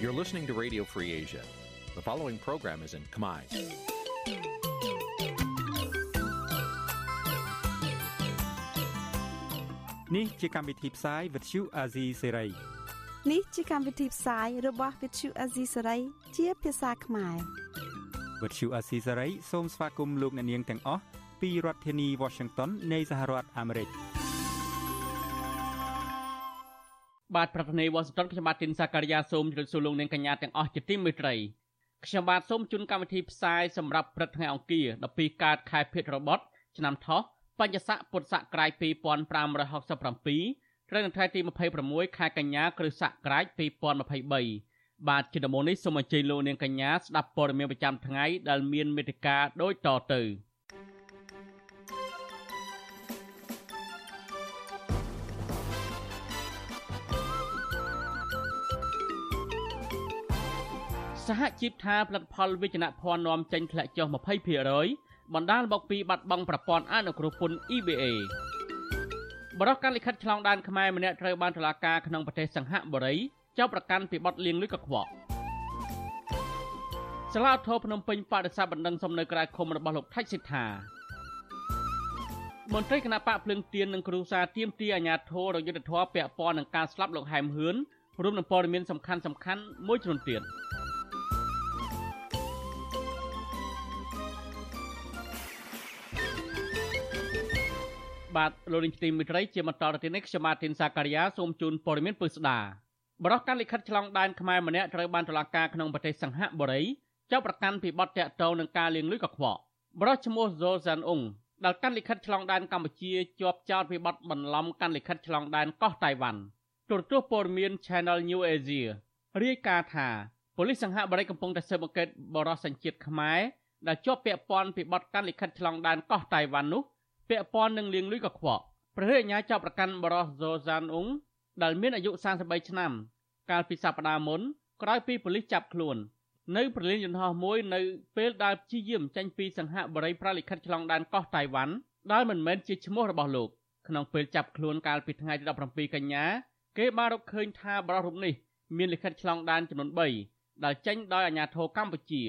You're listening to Radio Free Asia. The following program is in Khmer. Nǐ chi càm bi tiệp xáy vệt chiu a zì sê ray នេះជាកម្មវិធីផ្សាយរបស់ Vithu Azisari ជាភាសាខ្មែរ វិទ្យុអាស៊ីសេរីសូមស្វាគមន៍លោកអ្នកនាងទាំងអស់ពីរដ្ឋធានី Washington នៃសហរដ្ឋអាមេរិក បាទប្រធានាទីវ៉ាស៊ីនតោនខ្ញុំបាទទីនសាការីយ៉ាសូមជម្រាបសួរលោកអ្នកកញ្ញាទាំងអស់ជាទីមេត្រីខ្ញុំបាទសូមជូនកម្មវិធីផ្សាយសម្រាប់ព្រឹកថ្ងៃអង្គារ12កើតខែភេទរបត់ឆ្នាំថោះបញ្ញស័កពុទ្ធសករាជ2567ត្រូវនៅថ្ងៃទី26ខែកញ្ញាគ្រិស្តសករាជ2023បាទជាដំបូងនេះសូមអញ្ជើញលោកនាងកញ្ញាស្ដាប់ព័ត៌មានប្រចាំថ្ងៃដែលមានមេត្តាដូចតទៅ សហជីពថាផលិតផលវិជ្ជាភ័ណ្ឌនាំចេញធ្លាក់ចុះ20%បណ្ដាលមកពីបាត់បង់ប្រព័ន្ធអនុគ្រោះពន្ធ EBA បរិះកាន់លិខិតឆ្លងដែនខ្មែរម្នាក់ត្រូវបានតុលាការក្នុងប្រទេសសង្ហបុរីចោទប្រកាន់ពីបទលាងលុយកខ្វក់សាលាធរភ្នំពេញបដិសេធបណ្ដឹងសុំនៅក្រៅឃុំរបស់លោកថៃសិដ្ឋាមន្ត្រីគណៈបកភ្លើងទៀននិងគ្រូសាទៀមទីអាញាធររយុទ្ធធរពាក់ព័ន្ធនឹងការស្លាប់លោកហែមហឿនរួមនឹងព័ត៌មានសំខាន់សំខាន់មួយចំនួនទៀត បាទលោកនាងទីមិត្តរីជាបន្តទៅទៀតនេះខ្ញុំបាទទីនសាការីយ៉ាសូមជូនព័ត៌មានពិស្ដាបរិះកាន់លិខិតឆ្លងដែនខ្មែរម្នាក់ត្រូវបានតុលាការក្នុងប្រទេសសង្ហបុរីចោទប្រកាន់ពីបទតាក់ទងនឹងការលាងលុយកខ្វក់បរិះឈ្មោះ Zol Zan Ung ដែលកាន់លិខិតឆ្លងដែនកម្ពុជាជាប់ចោទពីបទបន្លំកាន់លិខិតឆ្លងដែនកោះតៃវ៉ាន់ទូរទស្សន៍ព័ត៌មាន Channel New Asia រាយការណ៍ថាប៉ូលីសសង្ហបុរីកំពុងតែស៊ើបអង្កេតបរិះសញ្ជាតិខ្មែរដែលជាប់ពាក់ព័ន្ធពីបទកាន់លិខិតឆ្លងដែនកោះតៃវ៉ាន់នោះ ពាក់ព័ន្ធនឹងលាងលុយកខ្វក់ព្រះរាជអាជ្ញាចាប់ប្រកាន់បរោះហ្សូហ្សានអ៊ុងដែលមានអាយុ33ឆ្នាំ កាលពីសប្តាហ៍មុនក្រោយពីប៉ូលីសចាប់ខ្លួន នៅប្រលានយន្តហោះមួយនៅពេលដែលព្យាយាមចេញពីសង្ហបុរីប្រលិខិតឆ្លងដែនកោះតៃវ៉ាន់ដែលមិនមែនជាឈ្មោះរបស់លោកក្នុងពេលចាប់ខ្លួនកាលពីថ្ងៃទី17កញ្ញាគេបានរកឃើញថាបរិះរូបនេះមានលិខិតឆ្លងដែនចំនួន3ដែលចេញដោយអាជ្ញាធរកម្ពុជា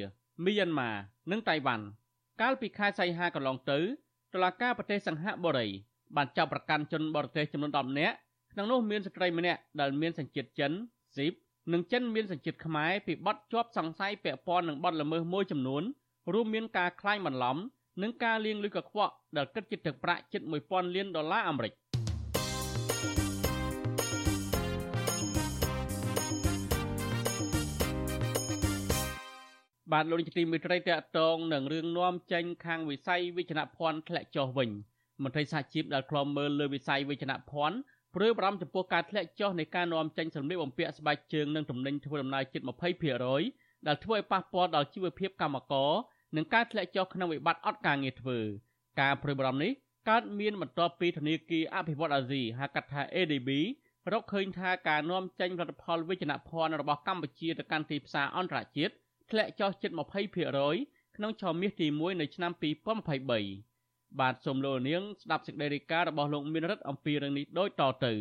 មីយ៉ាន់ម៉ានិងតៃវ៉ាន់កាលពីខែសីហាកន្លងទៅ តុលាការប្រទេសសង្ហបុរីបានចាប់ប្រកាន់ជនបរទេសចំនួន10នាក់ក្នុងនោះមានស្ត្រីម្នាក់ដែលមានសញ្ជាតិចិនស៊ីបនិងចិនមានសញ្ជាតិខ្មែរពីបទជាប់សង្ស័យពាក់ព័ន្ធនឹងបទល្មើសមួយចំនួនរួមមានការក្លែងបន្លំ និងការលាងលុយកខ្វក់ដែលគិតជាទឹកប្រាក់ជិត1000លានដុល្លារអាមេរិក បាទលោកនាយកទីមេត្រីតកតងនឹងរឿងនាំចេញខាងវិស័យវិជ្ជាភ័ណ្ឌធ្លាក់ចុះវិញមន្ត្រីសហជីពដែលខ្លំមើលលើវិស័យវិជ្ជាភ័ណ្ឌព្រួយបារម្ភចំពោះការធ្លាក់ចុះនៃការនាំចេញសម្លៀកបំពាក់ស្បែកជើងនិងទំនិញធ្វើដំណើរជិត20%ដែលធ្វើឲ្យប៉ះពាល់ដល់ជីវភាពកម្មករនិងការធ្លាក់ចុះក្នុងវិបត្តិអត់ការងារធ្វើការព្រួយបារម្ភនេះកើតមានបន្ទាប់ពីធនាគារអភិវឌ្ឍអាស៊ីហៅកាត់ថា ADB រកឃើញថាការនាំចេញផលិតផលវិជ្ជាភ័ណ្ឌរបស់កម្ពុជាទៅកាន់ទីផ្សារអន្តរជាតិ ធ្លាក់ចុះជិត20%ក្នុងឆមាសទី1នៃឆ្នាំ2023បាទសូមលោកនាងស្ដាប់សេចក្តីរាយការណ៍របស់លោកមានរិទ្ធអំពីរឿងនេះដូចតទៅ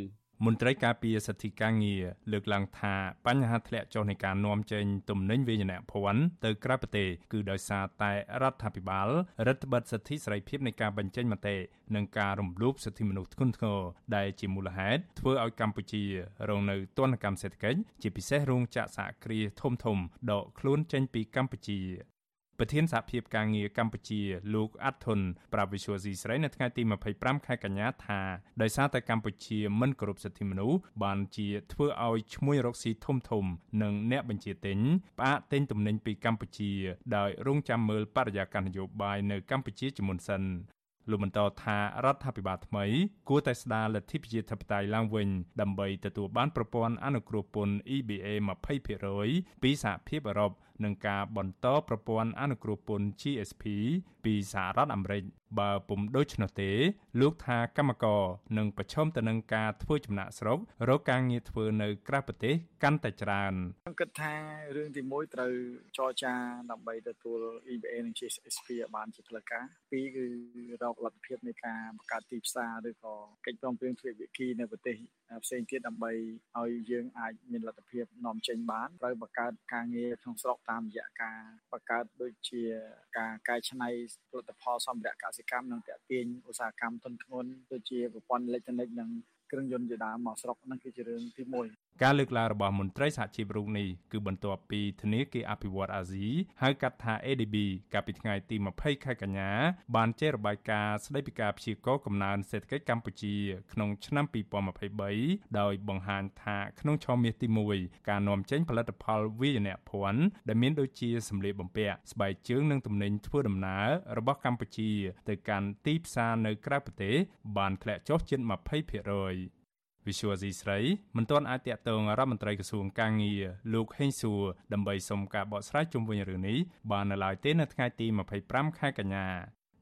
មន្ត្រីការពារសិទ្ធិការងារលើកឡើងថាបញ្ហាធ្លាក់ចុះនៃការនាំចេញទំនិញវិញ្ញាណភ័ណ្ឌទៅក្រៅប្រទេសគឺដោយសារតែរដ្ឋាភិបាលរដ្ឋបិទសិទ្ធិសេរីភាពនៃការបញ្ចេញមតិនិងការរំលោភសិទ្ធិមនុស្សធ្ងន់ធ្ងរដែលជាមូលហេតុធ្វើឲ្យកម្ពុជារងនៅទណ្ឌកម្មសេដ្ឋកិច្ចជាពិសេសរោងចក្រសហគ្រាសធំធំដកខ្លួនចេញពីកម្ពុជា ប្រធានសហភាពការងារកម្ពុជាលោកអាត់ធុនប្រាប់វិសុវស៊ីស្រីនៅថ្ងៃទី25ខែកញ្ញាថាដោយសារតែកម្ពុជាមិនគោរពសិទ្ធិមនុស្សបានជាធ្វើឲ្យឈ្មួញរកស៊ីធំធំ និងអ្នកបញ្ជាទិញផ្អាកទិញទំនិញពីកម្ពុជា ដោយរងចាំមើលបរិយាកាសនយោបាយនៅកម្ពុជាជាមុនសិនលោកបន្តថារដ្ឋាភិបាលថ្មី គួរតែស្ដារលទ្ធិប្រជាធិបតេយ្យឡើងវិញ ដើម្បីទទួលបានប្រព័ន្ធអនុគ្រោះពន្ធ EBA 20%ពីសហភាពអឺរ៉ុប នឹងការបន្តប្រព័ន្ធអនុគ្រោះពន្ធ GSP ពីសហរដ្ឋអាមេរិកបើពុំដូច្នោះទេលោកថាកម្មករនឹងប្រឈមទៅនឹងការធ្វើចំណាក់ស្រុករកការងារធ្វើនៅក្រៅប្រទេសកាន់តែច្រើនខ្ញុំគិតថារឿងទី1ត្រូវចរចាដើម្បីទទួល EBA និង GSP ឲ្យបានជាផ្លូវការពីរគឺរកលទ្ធភាពនៃការបង្កើតទីផ្សារឬក៏កិច្ចព្រមព្រៀងទ្វេភាគីនៅប្រទេសផ្សេងទៀតដើម្បីឲ្យយើងអាចមានលទ្ធភាពនាំចេញបានត្រូវបង្កើតការងារក្នុងស្រុកតាមរយៈការបង្កើតដូចជាការកែច្នៃផលិតផលសម្ភារៈកសិកម្មនិងតាក់ទាញឧស្សាហកម្មទុនធ្ងន់ដូចជាប្រព័ន្ធអេឡិចត្រូនិកនិងគ្រឿងយន្តជាដើមមកស្រុកហ្នឹងគឺជារឿងទី1 ការលើកឡើងរបស់មន្ត្រីសហជីពរូបនេះគឺបន្ទាប់ពីធនាគារអភិវឌ្ឍអាស៊ីហៅកាត់ថា ADB កាលពីថ្ងៃទី20ខែកញ្ញាបានចេញរបាយការណ៍ស្តីពីការព្យាករណ៍កំណើនសេដ្ឋកិច្ចកម្ពុជាក្នុងឆ្នាំ2023ដោយបង្ហាញថាក្នុងឆមាសទី1ការនាំចេញផលិតផលវាយនភ័ណ្ឌដែលមានដូចជាសម្លៀកបំពាក់ស្បែកជើងនិងទំនិញធ្វើដំណើររបស់កម្ពុជាទៅកាន់ទីផ្សារនៅក្រៅប្រទេសបានធ្លាក់ចុះជិត20% វិសុវអាស៊ីស្រីមិនទាន់អាចតាក់ទងរដ្ឋមន្ត្រីក្រសួងកាងារលោកហេងសួរដើម្បីសុំការបកស្រាយជុំវិញរឿងនេះបាននៅឡើយទេនៅថ្ងៃទី25ខែកញ្ញា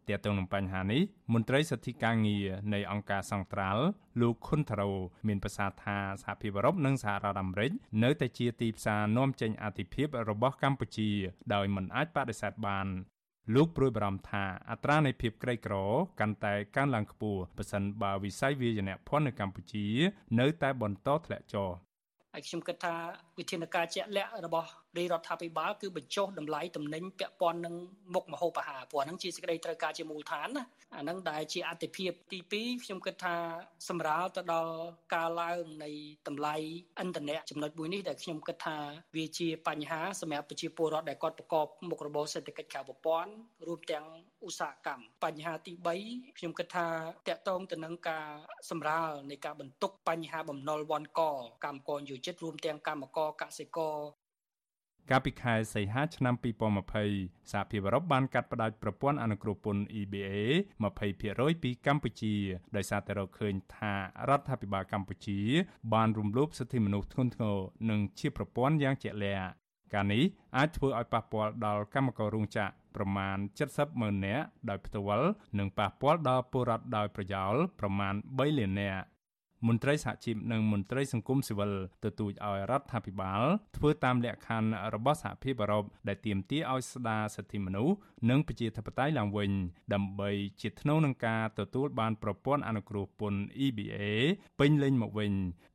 ទាក់ទងនឹងបញ្ហានេះមន្ត្រីសិទ្ធិការងារនៃអង្គការសង្ត្រាល់លោកខុនថារ៉ូមានប្រសាសន៍ថាសហភាពអឺរ៉ុបនិងសហរដ្ឋអាមេរិកនៅតែជាទីផ្សារនាំចេញអាទិភាពរបស់កម្ពុជា ដោយមិនអាចបដិសេធបាន លោកព្រួយបារម្ភថាអត្រានៃភាពក្រីក្រកាន់តែកើនឡើងខ្ពស់ប្រសិនបើវិស័យវាយនភ័ណ្ឌនៅកម្ពុជា នៅតែបន្តធ្លាក់ចុះហើយខ្ញុំគិតថាវិធានការជាក់លាក់របស់រាជរដ្ឋាភិបាលគឺបញ្ចុះតម្លៃទំនិញពាក់ព័ន្ធនឹងមុខម្ហូបអាហារព្រោះហ្នឹងជាសេចក្តីត្រូវការជាមូលដ្ឋានណាអាហ្នឹងដែលជាអតិភិបទី2ខ្ញុំគិតថាសម្រាលទៅដល់ការឡើងនៃតម្លៃឥន្ធនៈចំណុចមួយនេះដែលខ្ញុំគិតថាវាជាបញ្ហាសម្រាប់ប្រជាពលរដ្ឋដែលគាត់ប្រកបមុខរបរសេដ្ឋកិច្ចក្រៅប្រព័ន្ធរួមទាំងឧស្សាហកម្មបញ្ហាទី3ខ្ញុំគិតថាតកតងទៅនឹងការសម្រាលនៃការបន្ទុកបញ្ហាបំណុលវ៉ាន់កកម្មករយោជិតរួមទាំងកម្មករកសិករកាលពីខែសីហាឆ្នាំ2020សហភាពអឺរ៉ុបបានកាត់ផ្តាច់ប្រព័ន្ធអនុគ្រោះពន្ធ EBA 20%ពីកម្ពុជាដោយសារតែរកឃើញថារដ្ឋាភិបាលកម្ពុជា បានរំលោភសិទ្ធិមនុស្សធ្ងន់ធ្ងរនិងជាប្រព័ន្ធយ៉ាងជាក់លាក់ការនេះអាចធ្វើឲ្យប៉ះពាល់ដល់កម្មកររោងចក្រប្រមាណ70ម៉ឺននាក់ដោយផ្ទាល់និងប៉ះពាល់ដល់ពលរដ្ឋដោយប្រយោលប្រមាណ3លាននាក់ មន្ត្រីសហជីពនិងមន្ត្រីសង្គមស៊ីវិលទទូចឲ្យរដ្ឋាភិបាលធ្វើតាមលក្ខខណ្ឌរបស់សហភាពអឺរ៉ុបដែលទាមទារឲ្យស្ដារសិទ្ធិមនុស្សនិងប្រជាធិបតេយ្យឡើងវិញ ដើម្បីជាថ្នូវនឹងការទទួលបានប្រព័ន្ធអនុគ្រោះពន្ធ EBA ពេញលេញមកវិញ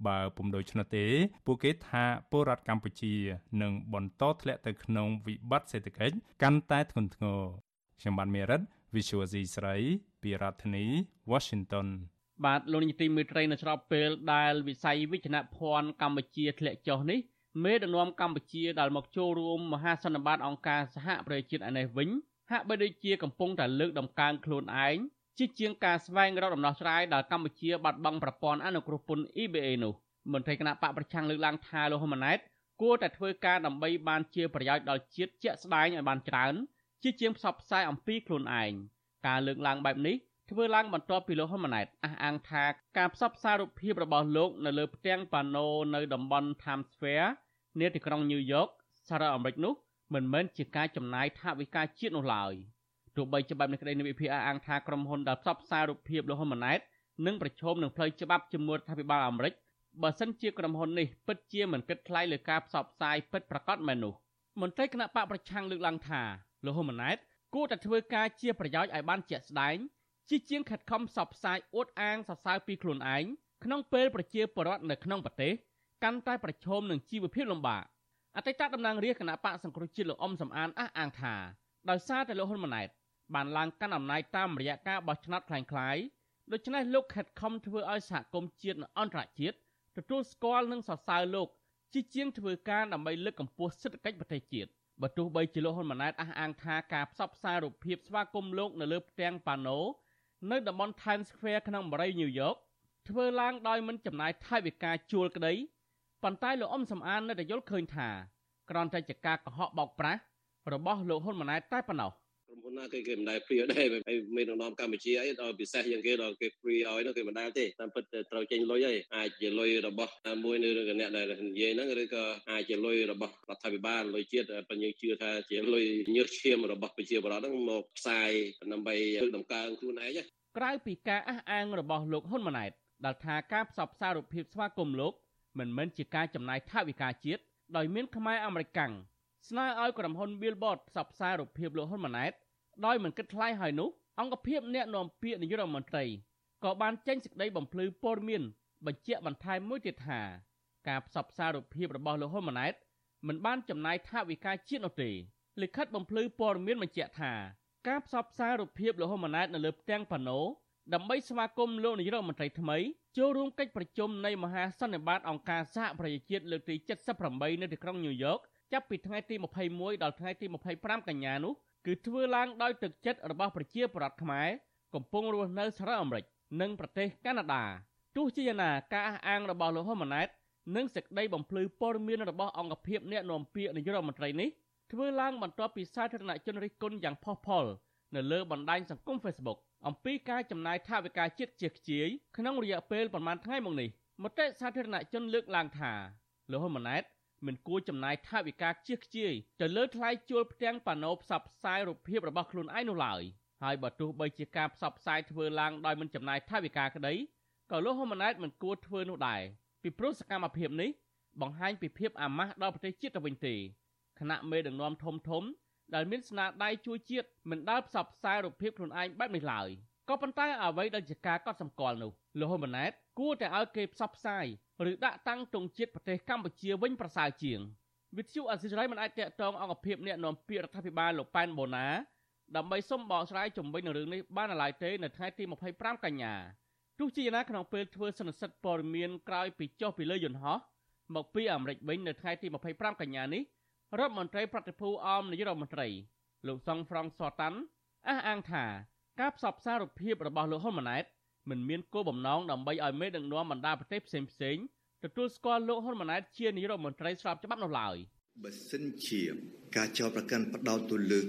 បើពុំដូច្នោះទេ ពួកគេថាពលរដ្ឋកម្ពុជានឹងបន្តធ្លាក់ទៅក្នុងវិបត្តិសេដ្ឋកិច្ចកាន់តែធ្ងន់ធ្ងរខ្ញុំបានមេរិត Visual C ស្រី ពីរដ្ឋធានី Washington បាទលោកនាយទីមេត្រីនៅស្របពេលដែលវិស័យវិជ្ជាភ័ណ្ឌកម្ពុជាធ្លាក់ចុះនេះមេដឹកនាំកម្ពុជាដែលមកចូលរួមមហាសន្និបាតអង្គការសហប្រជាជាតិឯនេះវិញហាក់បីដូចជាកំពុងតែលើកដំកើងខ្លួនឯងជាជាងការស្វែងរកដំណោះស្រាយដល់កម្ពុជាបាត់បង់ប្រព័ន្ធអនុគ្រោះពន្ធ EBA នោះមន្ត្រីគណៈបកប្រឆាំងលើកឡើងថាលោកហ៊ុនម៉ាណែតគួរតែធ្វើការដើម្បីបានជាប្រយោជន៍ដល់ជាតិជាក់ស្ដែងឲ្យបានច្រើនជាជាងផ្សព្វផ្សាយអំពីខ្លួនឯងការលើកឡើងបែបនេះ ធ្វើឡើងបន្ទាប់ពីលោកហ៊ុនម៉ាណែតអះអាងថាការផ្សព្វផ្សាយរូបភាពរបស់លោកនៅលើផ្ទាំងប៉ាណូនៅតំបន់ Times Square នាទីក្រុង New York សហរដ្ឋអាមេរិកនោះមិនមែនជាការចំណាយថវិកាជាតិនោះឡើយទោះបីជាបែបនេះក្តីនៃវិភាគអះអាងថាក្រុមហ៊ុនដែលផ្សព្វផ្សាយរូបភាពលោកហ៊ុនម៉ាណែតនឹងប្រឈមនឹងផ្លូវច្បាប់ជាមួយរដ្ឋាភិបាលអាមេរិកបើសិនជាក្រុមហ៊ុននេះពិតជាមិនគិតថ្លៃលើការផ្សព្វផ្សាយពិតប្រាកដមែននោះមន្ត្រីគណៈបកប្រឆាំងលើកឡើងថាលោកហ៊ុនម៉ាណែតគួរតែធ្វើការជាប្រយោជន៍ឲ្យបានជាក់ស្ដែង ជាជាងខិតខំផ្សព្វផ្សាយអួតអាងសរសើរពីខ្លួនឯងក្នុងពេលប្រជាពលរដ្ឋនៅក្នុងប្រទេសកាន់តែប្រឈមនឹងជីវភាពលំបាកអតីតតំណាងរាជគណៈបកសង្គ្រោះជាតិលោកអ៊ំសំអានអះអាងថាដោយសារតែលោកហ៊ុនម៉ាណែតបានឡើងកាន់អំណាចតាមរយៈការបោះឆ្នោតคล้ายៗដូច្នេះលោកខិតខំធ្វើឲ្យសហគមន៍ជាតិនិងអន្តរជាតិទទួលស្គាល់និងសរសើរលោកជាជាងធ្វើការដើម្បីលើកកម្ពស់សេដ្ឋកិច្ចប្រទេសជាតិបើទោះបីជាលោកហ៊ុនម៉ាណែតអះអាងថាការផ្សព្វផ្សាយរូបភាពស្វាគមន៍លោកនៅលើផ្ទាំងប៉ាណូ នៅតំបន់ Times Square ក្នុងបរិយា New York ធ្វើឡើងដោយមិនចំណាយថវិកាជួលក្តីប៉ុន្តែលោកអ៊ំសំអាននៅតែយល់ឃើញថាក្រនតែជាការកុហកបោកប្រាស់របស់លោកហ៊ុនម៉ាណែតតែប៉ុណ្ណោះក្រុម ហ៊ុនមុនណាគេគេមិនដែលព្រាដែរហើយមេដឹកនាំកម្ពុជាអីដល់ពិសេសជាងគេដល់គេព្រាឲ្យនោះគេមិនដែលទេតាមពិតត្រូវចេញលុយហើយអាចជាលុយរបស់មួយនៅរឿងអ្នកដែលនិយាយហ្នឹងឬក៏អាចជាលុយរបស់រដ្ឋាភិបាលលុយជាតិប៉ុន្តែយើងជឿថាជាលុយញើសឈាមរបស់ប្រជាពលរដ្ឋហ្នឹងមកផ្សាយដើម្បីដំកើងខ្លួនឯងក្រៅពីការអះអាងរបស់លោកហ៊ុនម៉ាណែតដែលថាការផ្សព្វផ្សាយរូបភាពស្វាគមន៍លោកមិនមែនជាការចំណាយថវិកាជាតិដោយមានខ្មែរអាមេរិកកាំងស្នើឲ្យក្រុមហ៊ុន Billboard ផ្សព្វផ្សាយរូបភាពលោកហ៊ុនម៉ាណែត ដោយមិនគិតថ្លៃហើយនោះអង្គភាពអ្នកនាំពាក្យនាយករដ្ឋមន្ត្រីក៏បានចេញសេចក្តីបំភ្លឺព័ត៌មានបញ្ជាក់បន្ថែមមួយទៀតថាការផ្សព្វផ្សាយរូបភាពរបស់លោកហ៊ុនម៉ាណែតមិនបានចំណាយថវិកាជាតិនោះទេលិខិតបំភ្លឺព័ត៌មានបញ្ជាក់ថាការផ្សព្វផ្សាយរូបភាពលោកហ៊ុនម៉ាណែតនៅលើផ្ទាំងប៉ាណូដើម្បីស្វាគមន៍លោកនាយរដ្ឋមន្ត្រីថ្មីចូលរួមកិច្ចប្រជុំនៃមហាសន្និបាតអង្គការសហប្រជាជាតិលើកទី78នៅទីក្រុងញូវយ៉កចាប់ពីថ្ងៃទី21ដល់ថ្ងៃទី25កញ្ញានោះ គឺធ្វើឡើងដោយទឹកចិត្តរបស់ប្រជាពលរដ្ឋខ្មែរកំពុងរស់នៅសហរដ្ឋអាមេរិកនិងប្រទេសកាណាដាទោះជាយ៉ាងណាការអះអាងរបស់លោកហ៊ុនម៉ាណែតនិងសេចក្តីបំភ្លឺព័ត៌មានរបស់អង្គភាពអ្នកនាំពាក្យនាយករដ្ឋមន្ត្រីនេះធ្វើឡើងបន្ទាប់ពីសាធារណជនរិះគន់យ៉ាងផុសផុលនៅលើបណ្ដាញសង្គម Facebook អំពីការចំណាយថវិកាជាតិជាខ្ជាយក្នុងរយៈពេលប្រមាណថ្ងៃមកនេះមតិសាធារណជនលើកឡើងថាលោកហ៊ុនម៉ាណែត មិនគួរចំណាយថវិកាខ្ជិះខ្ជាយទៅលើថ្លៃជួលផ្ទាំងប៉ាណូផ្សព្វផ្សាយរូបភាពរបស់ខ្លួនឯងនោះឡើយហើយបើទោះបីជាការផ្សព្វផ្សាយធ្វើឡើងដោយមិនចំណាយថវិកាក្តីក៏លោកហ៊ុនម៉ាណែតមិនគួរធ្វើនោះដែរពីព្រោះសកម្មភាពនេះបង្ហាញពីភាពអាម៉ាស់ដល់ប្រទេសជាតិទៅវិញទេគណៈមេដឹកនាំធំធំដែលមានស្នាដៃជួយជាតិមិនដែលផ្សព្វផ្សាយរូបភាពខ្លួនឯងបែបនេះឡើយ ក៏ប៉ុន្តែអ្វីដែលជាការកត់សម្គាល់នោះលោកហ៊ុនម៉ាណែតគួរតែឲ្យគេផ្សព្វផ្សាយឬដាក់តាំងទង់ជាតិប្រទេសកម្ពុជាវិញប្រសើរជាងវិទ្យុអសិរ័យមិនអាចតាក់ទងអង្គភាពអ្នកនាំពាក្យរដ្ឋាភិបាលលោកប៉ែនបូណាដើម្បីសុំបកស្រាយជំវិញនឹងរឿងនេះបានឡើយទេនៅថ្ងៃទី25កញ្ញាទោះជាយ៉ាងណាក្នុងពេលធ្វើសន្និសីទព័ត៌មានក្រោយពីចុះពីលើយន្តហោះមកពីអាមេរិកវិញនៅថ្ងៃទី25កញ្ញានេះរដ្ឋមន្ត្រីប្រតិភូអមនាយករដ្ឋមន្ត្រីលោកសុងហ្វ្រង់សតាន់អះអាងថា ការផ្សព្វផ្សាយរូបភាពរបស់លោកហ៊ុនម៉ាណែតមិនមានគោលបំណងដើម្បីឲ្យមេដឹកនាំបណ្ដាប្រទេសផ្សេងផ្សេងទទួលស្គាល់លោកហ៊ុនម៉ាណែតជានាយករដ្ឋមន្ត្រីស្របច្បាប់នោះឡើយបើសិនជាការចោទប្រកាន់ផ្ដោតទៅលើ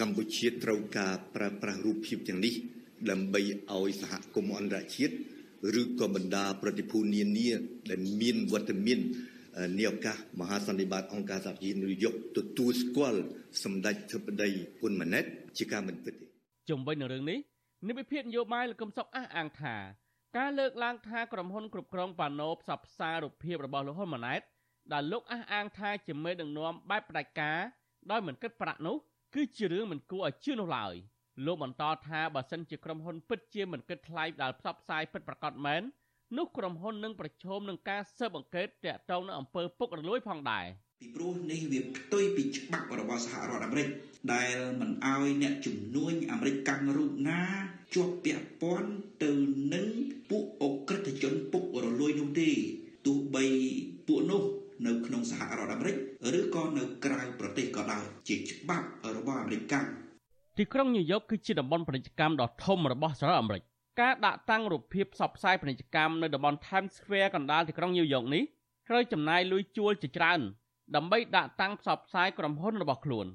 កម្ពុជាត្រូវការប្រើប្រាស់រូបភាពទាំងនេះដើម្បីឲ្យសហគមន៍អន្តរជាតិឬក៏បណ្ដាប្រតិភូនានាដែលមានវត្តមាននាឱកាសមហាសន្និបាតអង្គការសហជីវជាតិយកទទួលស្គាល់សម្ដេចធិបតីហ៊ុនម៉ាណែតជាការមិនពិតទេ ជំវិញនឹងរឿងនេះនិវិភាននយោបាយលោកកឹមសុខអះអាងថាការលើកឡើងថាក្រុមហ៊ុនគ្រប់គ្រងប៉ាណូផ្សព្វផ្សាយរូបភាពរបស់លោកហ៊ុនម៉ាណែតដែលលោកអះអាងថាជាមេដឹកនាំបែបផ្ដាច់ការដោយមិនគិតប្រាក់នោះគឺជារឿងមិនគួរឲ្យជឿនោះឡើយលោកបន្តថាបើសិនជាក្រុមហ៊ុនពិតជាមិនគិតថ្លៃដែលផ្សព្វផ្សាយពិតប្រាកដមែននោះក្រុមហ៊ុននឹងប្រឈមនឹងការស៊ើបអង្កេតតាក់ទងនឹងអំពើពុករលួយផងដែរ ពីព្រោះនេះវាផ្ទុយពីច្បាប់របស់សហរដ្ឋអាមេរិកដែលមិនអោយអ្នកជំនួញអាមេរិកកាន់រូបណាជាប់ពាក់ព័ន្ធទៅនឹងពួកអក្រិតជនពុករលួយនោះទេទោះបីពួកនោះនៅក្នុងសហរដ្ឋអាមេរិកឬក៏នៅក្រៅប្រទេសក៏ដោយជាច្បាប់របស់អាមេរិកកាន់ទីក្រុងញូវយ៉កគឺជាតំបន់ពាណិជ្ជកម្មដ៏ធំរបស់សហរដ្ឋអាមេរិកការដាក់តាំងរូបភាពផ្សព្វផ្សាយពាណិជ្ជកម្មនៅតំបន់ Times Square កណ្ដាលទីក្រុងញូវយ៉កនេះត្រូវចំណាយលុយជួលជាច្រើន ដើម្បីដាក់តាំងផ្សព្វផ្សាយក្រុមហ៊ុនរបស់ខ្លួន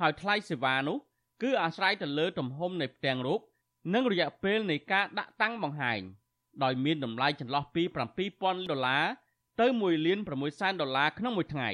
ហើយថ្លៃសេវានោះគឺអាស្រ័យទៅលើទំហំនៃផ្ទាំងរូបនិងរយៈពេលនៃការដាក់តាំងបង្ហាញដោយមានតម្លៃចន្លោះពី7000ដុល្លារទៅ1លាន6សែនដុល្លារក្នុងមួយថ្ងៃ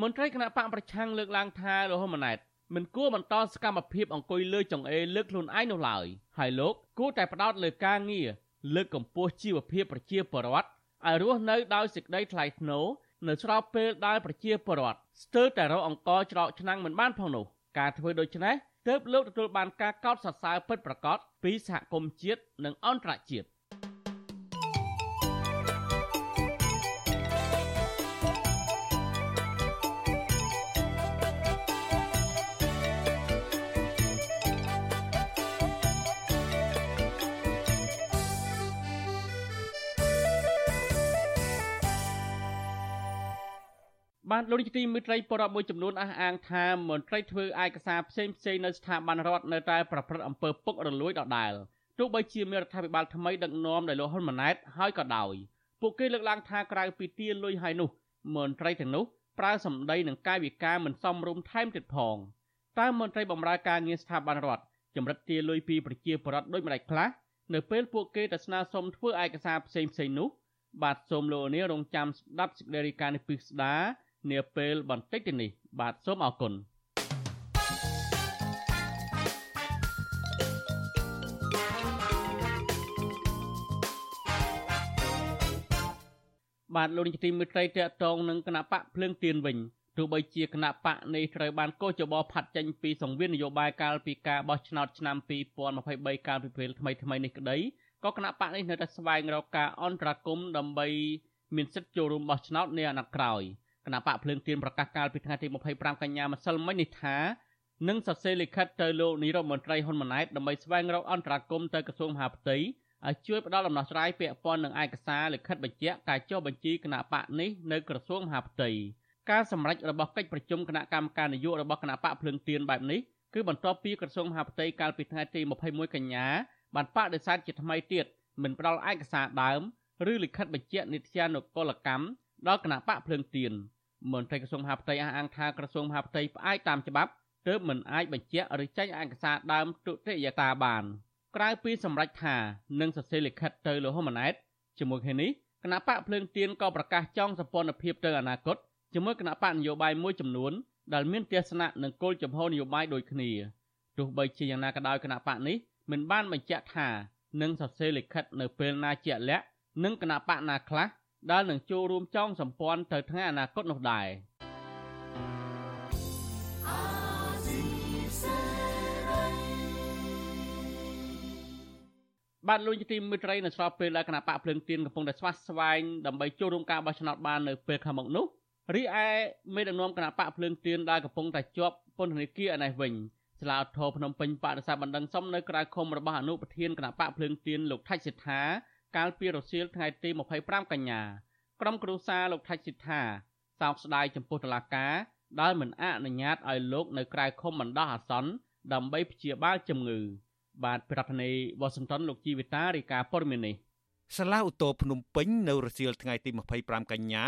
មន្ត្រីគណៈបកប្រឆាំងលើកឡើងថាលោកហ៊ុនម៉ាណែតមិនគួរបន្តសកម្មភាពអង្គុយលើចង្អេរលើកខ្លួនឯងនោះឡើយហើយលោកគួរតែផ្ដោតលើការងារលើកកម្ពស់ជីវភាពប្រជាពលរដ្ឋឲ្យរស់នៅដោយសេចក្តីថ្លៃថ្នូរ នៅស្របពេលដែលប្រជាពលរដ្ឋស្ទើរតែរកអង្គច្រកឆ្នាំងមិនបានផងនោះការធ្វើដូច្នេះទើបលោកទទួលបានការកោតសរសើរពិតប្រាកដពីសហគមន៍ជាតិនិងអន្តរជាតិ លោកនាយកទីមេត្រីបរដ្ឋមួយចំនួនអះអាងថាមន្ត្រីធ្វើឯកសារផ្សេងផ្សេងនៅស្ថាប័នរដ្ឋនៅតែប្រព្រឹត្តអំពើពុករលួយដដែលទោះបីជាមានរដ្ឋាភិបាលថ្មីដឹកនាំដោយលោកហ៊ុនម៉ាណែតហើយក៏ដោយពួកគេលើកឡើងថាក្រៅពីទាលុយហើយនោះមន្ត្រីទាំងនោះប្រើសម្ដីនិងកាយវិការមិនសមរម្យថែមទៀតផងតើមន្ត្រីបម្រើការងារស្ថាប័នរដ្ឋចម្រិតទាលុយពីប្រជាពលរដ្ឋដូចម្តេចខ្លះនៅពេលពួកគេទៅស្នើសុំធ្វើឯកសារផ្សេងផ្សេងនោះបាទសូមលោកនាងរងចាំស្ដាប់សេចក្តីរាយការណ៍នេះពីស្ដា នាពេលបន្តិចទៅនេះ បាទសូមអរគុណបាទលោកនាយកទីមេត្រីតកតងនឹងគណៈបកភ្លើងទៀនវិញទោះបីជាគណៈបកនេះត្រូវបានកោចបោផាត់ចេញពីសង្វៀននយោបាយកាលពីការបោះឆ្នោតឆ្នាំ2023កាលពីពេលថ្មីថ្មីនេះក្តីក៏គណៈបកនេះនៅតែស្វែងរកការអន្តរាគមន៍ដើម្បីមានសិទ្ធិចូលរួមបោះឆ្នោតនាអាណត្តិក្រោយ គណៈបកភ្លើងទៀនប្រកាសកាលពីថ្ងៃទី25កញ្ញាម្សិលមិញនេះថានឹងសរសេរលិខិតទៅលោកនាយរដ្ឋមន្ត្រីហ៊ុនម៉ាណែតដើម្បីស្វែងរកអន្តរាគមន៍ទៅក្រសួងមហាផ្ទៃឲ្យជួយផ្ដល់ដំណោះស្រាយពាក់ព័ន្ធនឹងឯកសារលិខិតបញ្ជាក់ការចុះបញ្ជីគណៈបកនេះនៅក្រសួងមហាផ្ទៃការសម្រេចរបស់កិច្ចប្រជុំគណៈកម្មការនយោបាយរបស់គណៈបកភ្លើងទៀនបែបនេះគឺបន្ទាប់ពីក្រសួងមហាផ្ទៃកាលពីថ្ងៃទី21កញ្ញាបានបដិសេធជាថ្មីទៀតមិនផ្ដល់ឯកសារដើម ឬលិខិតបញ្ជាក់នីតិានុកលកម្ម ដល់គណៈបកភ្លើងទៀនមន្ត្រីក្រសួងមហាផ្ទៃអះអាងថាក្រសួងមហាផ្ទៃផ្អែកតាមច្បាប់ទើបមិនអាចបញ្ជាក់ឬចេញឯកសារដើមទុតិយតាបានក្រៅពីសម្រេចថានឹងសរសេរលិខិតទៅលោកហ៊ុនម៉ាណែតជាមួយគ្នានេះគណៈបកភ្លើងទៀនក៏ប្រកាសចង់សម្ព័ន្ធភាពទៅអនាគតជាមួយគណៈបកនយោបាយមួយចំនួនដែលមានទស្សនៈនិងគោលចំហនយោបាយដូចគ្នាទោះបីជាយ៉ាងណាក៏ដោយគណៈបកនេះមិនបានបញ្ជាក់ថានឹងសរសេរលិខិតនៅពេលណាជាក់លាក់នឹងគណៈបកណាខ្លះ ដែលនឹងចូលរួមចងសម្ព័ន្ធទៅថ្ងៃអនាគតនោះដែរបាទលោកទីមិត្តរីនៅស្របពេលដែលគណៈបកភ្លើងទៀនកំពុងតែស្វាស្វែងដើម្បីចូលរួមការបោះឆ្នោតបាននៅពេលខាងមុខនោះរីឯមេដឹកនាំគណៈបកភ្លើងទៀនដែលកំពុងតែជាប់ពន្ធនាគារឯនេះវិញស្លាវធរភ្នំពេញបដិសេធបណ្ដឹងសុំនៅក្រៅឃុំរបស់អនុប្រធានគណៈបកភ្លើងទៀនលោកថាច់សិដ្ឋា កាលពីរសៀលថ្ងៃទី25កញ្ញាក្រុមគ្រួសារលោកថាច់សិដ្ឋាសោកស្ដាយចំពោះតឡាការដែលមិនអនុញ្ញាតឲ្យលោកនៅក្រៅឃុំបណ្ដោះអាសន្នដើម្បីព្យាបាលជំងឺ បាទប្រធានាធិបតីវ៉ាស៊ីនតោនលោកជីវិតារាយការណ៍ព័ត៌មាននេះសាលាឧទ្ធរភ្នំពេញនៅរសៀលថ្ងៃទី25កញ្ញា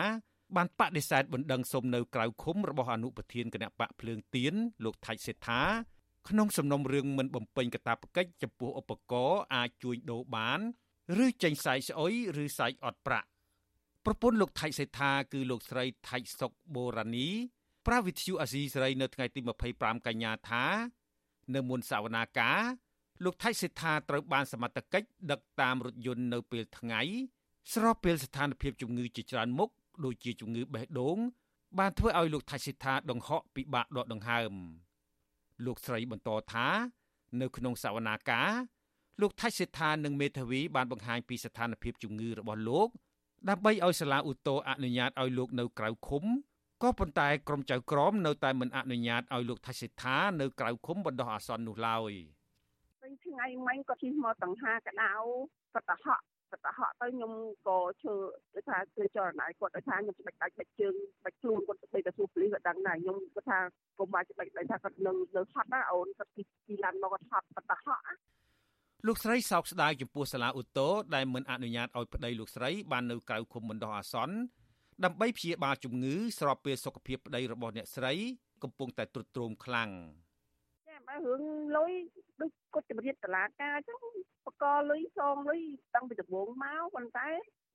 បានបដិសេធបណ្ដឹងសុំនៅក្រៅឃុំរបស់អនុប្រធានគណៈបកភ្លើងទៀនលោកថៃសេដ្ឋាក្នុងសំណុំរឿងមិនបំពេញកាតព្វកិច្ចចំពោះឧបករណ៍អាចជួញដូរបាន ឬចេញសាយស្អុយឬសាយអត់ប្រាក់ប្រពន្ធលោកថៃសេដ្ឋាគឺលោកស្រីថៃសុកបូរ៉ានីប្រាវិទ្យុអាស៊ីសេរីនៅថ្ងៃទី25កញ្ញាថា នៅមុនសវនាការលោកថៃសេដ្ឋាត្រូវបានសមត្ថកិច្ចដឹកតាមរថយន្តនៅពេលថ្ងៃ ស្របពេលស្ថានភាពជំងឺជាច្រើនមុខដូចជាជំងឺបេះដូង បានធ្វើឲ្យលោកថៃសិដ្ឋាដង្ហក់ពិបាកដកដង្ហើមលោកស្រីបន្តថា នៅក្នុងសវនាការ លោកថៃសិដ្ឋានិងមេធាវីបានបង្ហាញពីស្ថានភាពជំងឺរបស់លោកដើម្បីឲ្យសាលាឧទ្ធរអនុញ្ញាតឲ្យលោកនៅក្រៅឃុំក៏ប៉ុន្តែក្រុមចៅក្រមនៅតែមិនអនុញ្ញាតឲ្យលោកថៃសិដ្ឋានៅក្រៅឃុំបណ្ដោះអាសន្ននោះឡើយថ្ងៃមិញគាត់ជិះមកតង្ហាកដៅគាត់ទៅហក់កហក់ទៅខ្ញុំក៏ឈើដូចថាគឺចរណៃគាត់ដូចថាខ្ញុំច្បាច់ដាច់បាច់ជើងបាច់ខ្លួនគាត់ទៅទៅសួរប៉ូលីសគាត់ដឹងដែរខ្ញុំគាត់ថាកុំបាច់ច្បាច់ដាច់ថាគាត់នឹងនៅហត់ណាអូនគាត់ពីពីឡានមកគាត់ហត់គាត់ទៅហក់ លោកស្រីសោកស្ដាយចំពោះសាលាឧទ្ធរដែលមិនអនុញ្ញាតឲ្យប្តីលោកស្រីបាននៅក្រៅឃុំបណ្ដោះអាសន្នដើម្បីព្យាបាលជំងឺស្របពេលសុខភាពប្តីរបស់អ្នកស្រី កំពុងតែទ្រុឌទ្រោមខ្លាំងចាបើរឿងលុយដូចគាត់ជំរាបតឡាការអញ្ចឹងបកលុយសងលុយតាំងពីដំបូងមកប៉ុន្តែ